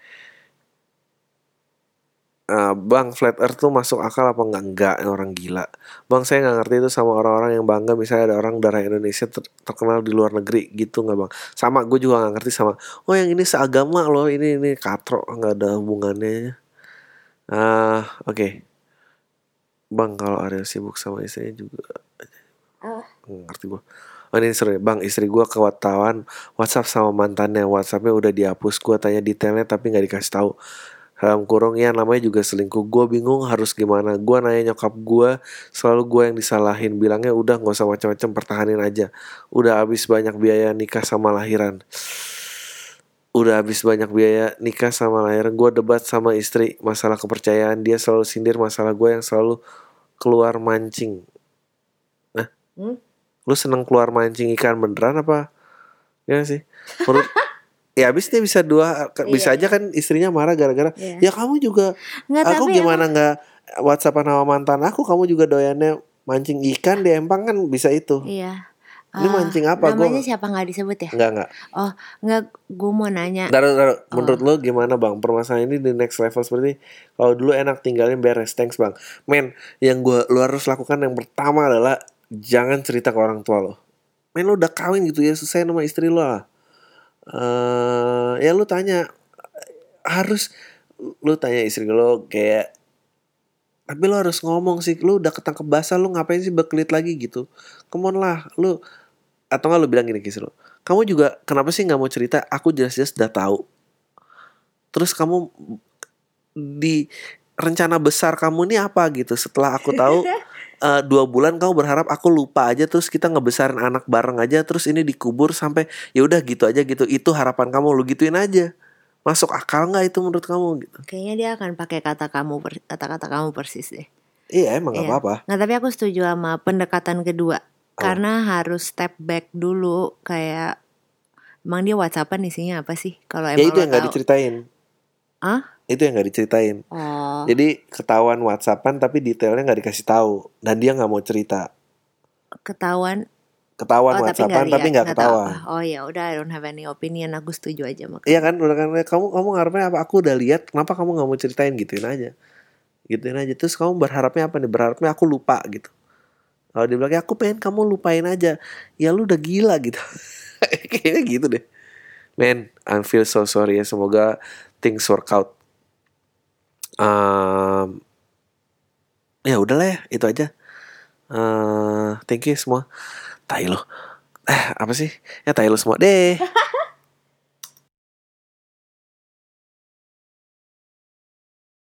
uh, bang flat earth tuh masuk akal apa enggak enggak orang gila. Bang saya nggak ngerti itu sama orang-orang yang bangga. Misalnya ada orang darah Indonesia ter terkenal di luar negeri gitu nggak bang? Sama gue juga nggak ngerti sama oh yang ini seagama loh ini ini katro nggak ada hubungannya. Ah uh, oke. Okay. bang kalau Arya sibuk sama istrinya juga. Uh. ngerti gue Oh ini seru Bang istri gue ke wartawan Whatsapp sama mantannya. Whatsappnya udah dihapus. Gue tanya detailnya tapi nggak dikasih tahu dalam kurung ya namanya juga selingkuh. Gue bingung harus gimana. Gue nanya nyokap gue selalu gue yang disalahin. Bilangnya udah nggak usah macam-macam pertahanin aja. Udah habis banyak biaya nikah sama lahiran. Udah habis banyak biaya nikah sama lahiran gue debat sama istri masalah kepercayaan. Dia selalu sindir masalah gue yang selalu keluar mancing. Nah hmm? lu seneng keluar mancing ikan beneran apa? Ya sih? Menurut ya habis dia bisa dua bisa iya. aja kan istrinya marah gara-gara iya. ya kamu juga Nggak, aku gimana nggak WhatsApp sama mantan aku kamu juga doyannya mancing ikan di empang kan bisa itu. Iya. Ini uh, mancing apa? Namanya gua... siapa nggak disebut ya? Nggak nggak. Oh nggak gue mau nanya. Daru, daru, oh. menurut lo gimana bang? Permasalahan ini di next level seperti kalau dulu enak tinggalin beres. Thanks bang. Men yang gue lu harus lakukan yang pertama adalah jangan cerita ke orang tua lo. Men lo udah kawin gitu ya selesai sama istri lo lah uh, ya lu tanya harus lu tanya istri lo kayak tapi lu harus ngomong sih lu udah ketangkep basah lu ngapain sih berkelit lagi? Gitu. Come on lah lu atau nggak lu bilang gini kisah lo kamu juga kenapa sih nggak mau cerita? Aku jelas-jelas udah tahu. Terus kamu di rencana besar kamu ini apa gitu setelah aku tahu uh, dua bulan kamu berharap aku lupa aja terus kita ngebesarin anak bareng aja terus ini dikubur sampai ya udah gitu aja gitu. Itu harapan kamu lu gituin aja. Masuk akal nggak itu menurut kamu gitu? Kayaknya dia akan pakai kata kamu kata-kata kamu persis deh. Iya emang nggak iya. apa-apa. Nggak tapi aku setuju sama pendekatan kedua. Oh. karena harus step back dulu kayak emang dia whatsappan isinya apa sih? Kalau ya itu yang nggak diceritain. Ah itu yang nggak diceritain. Oh. jadi ketahuan WhatsAppan tapi detailnya nggak dikasih tahu. Dan dia nggak mau cerita. Ketahuan? Ketahuan oh, WhatsAppan tapi nggak ketahuan. Oh ya udah I don't have any opinion. Aku setuju aja makanya iya kan? Udah kan? Kamu kamu ngarepnya apa? Aku udah lihat kenapa kamu nggak mau ceritain? Gituin aja. Gituin aja. Terus kamu berharapnya apa nih? Berharapnya aku lupa gitu. Kalau dia bilang ya aku pengen kamu lupain aja. Ya lu udah gila gitu. Kayaknya gitu deh. Man I feel so sorry ya. Semoga things work out um, ya udahlah ya itu aja. Uh, thank you semua. Tai lo. Eh apa sih? Ya tai lo semua. Deh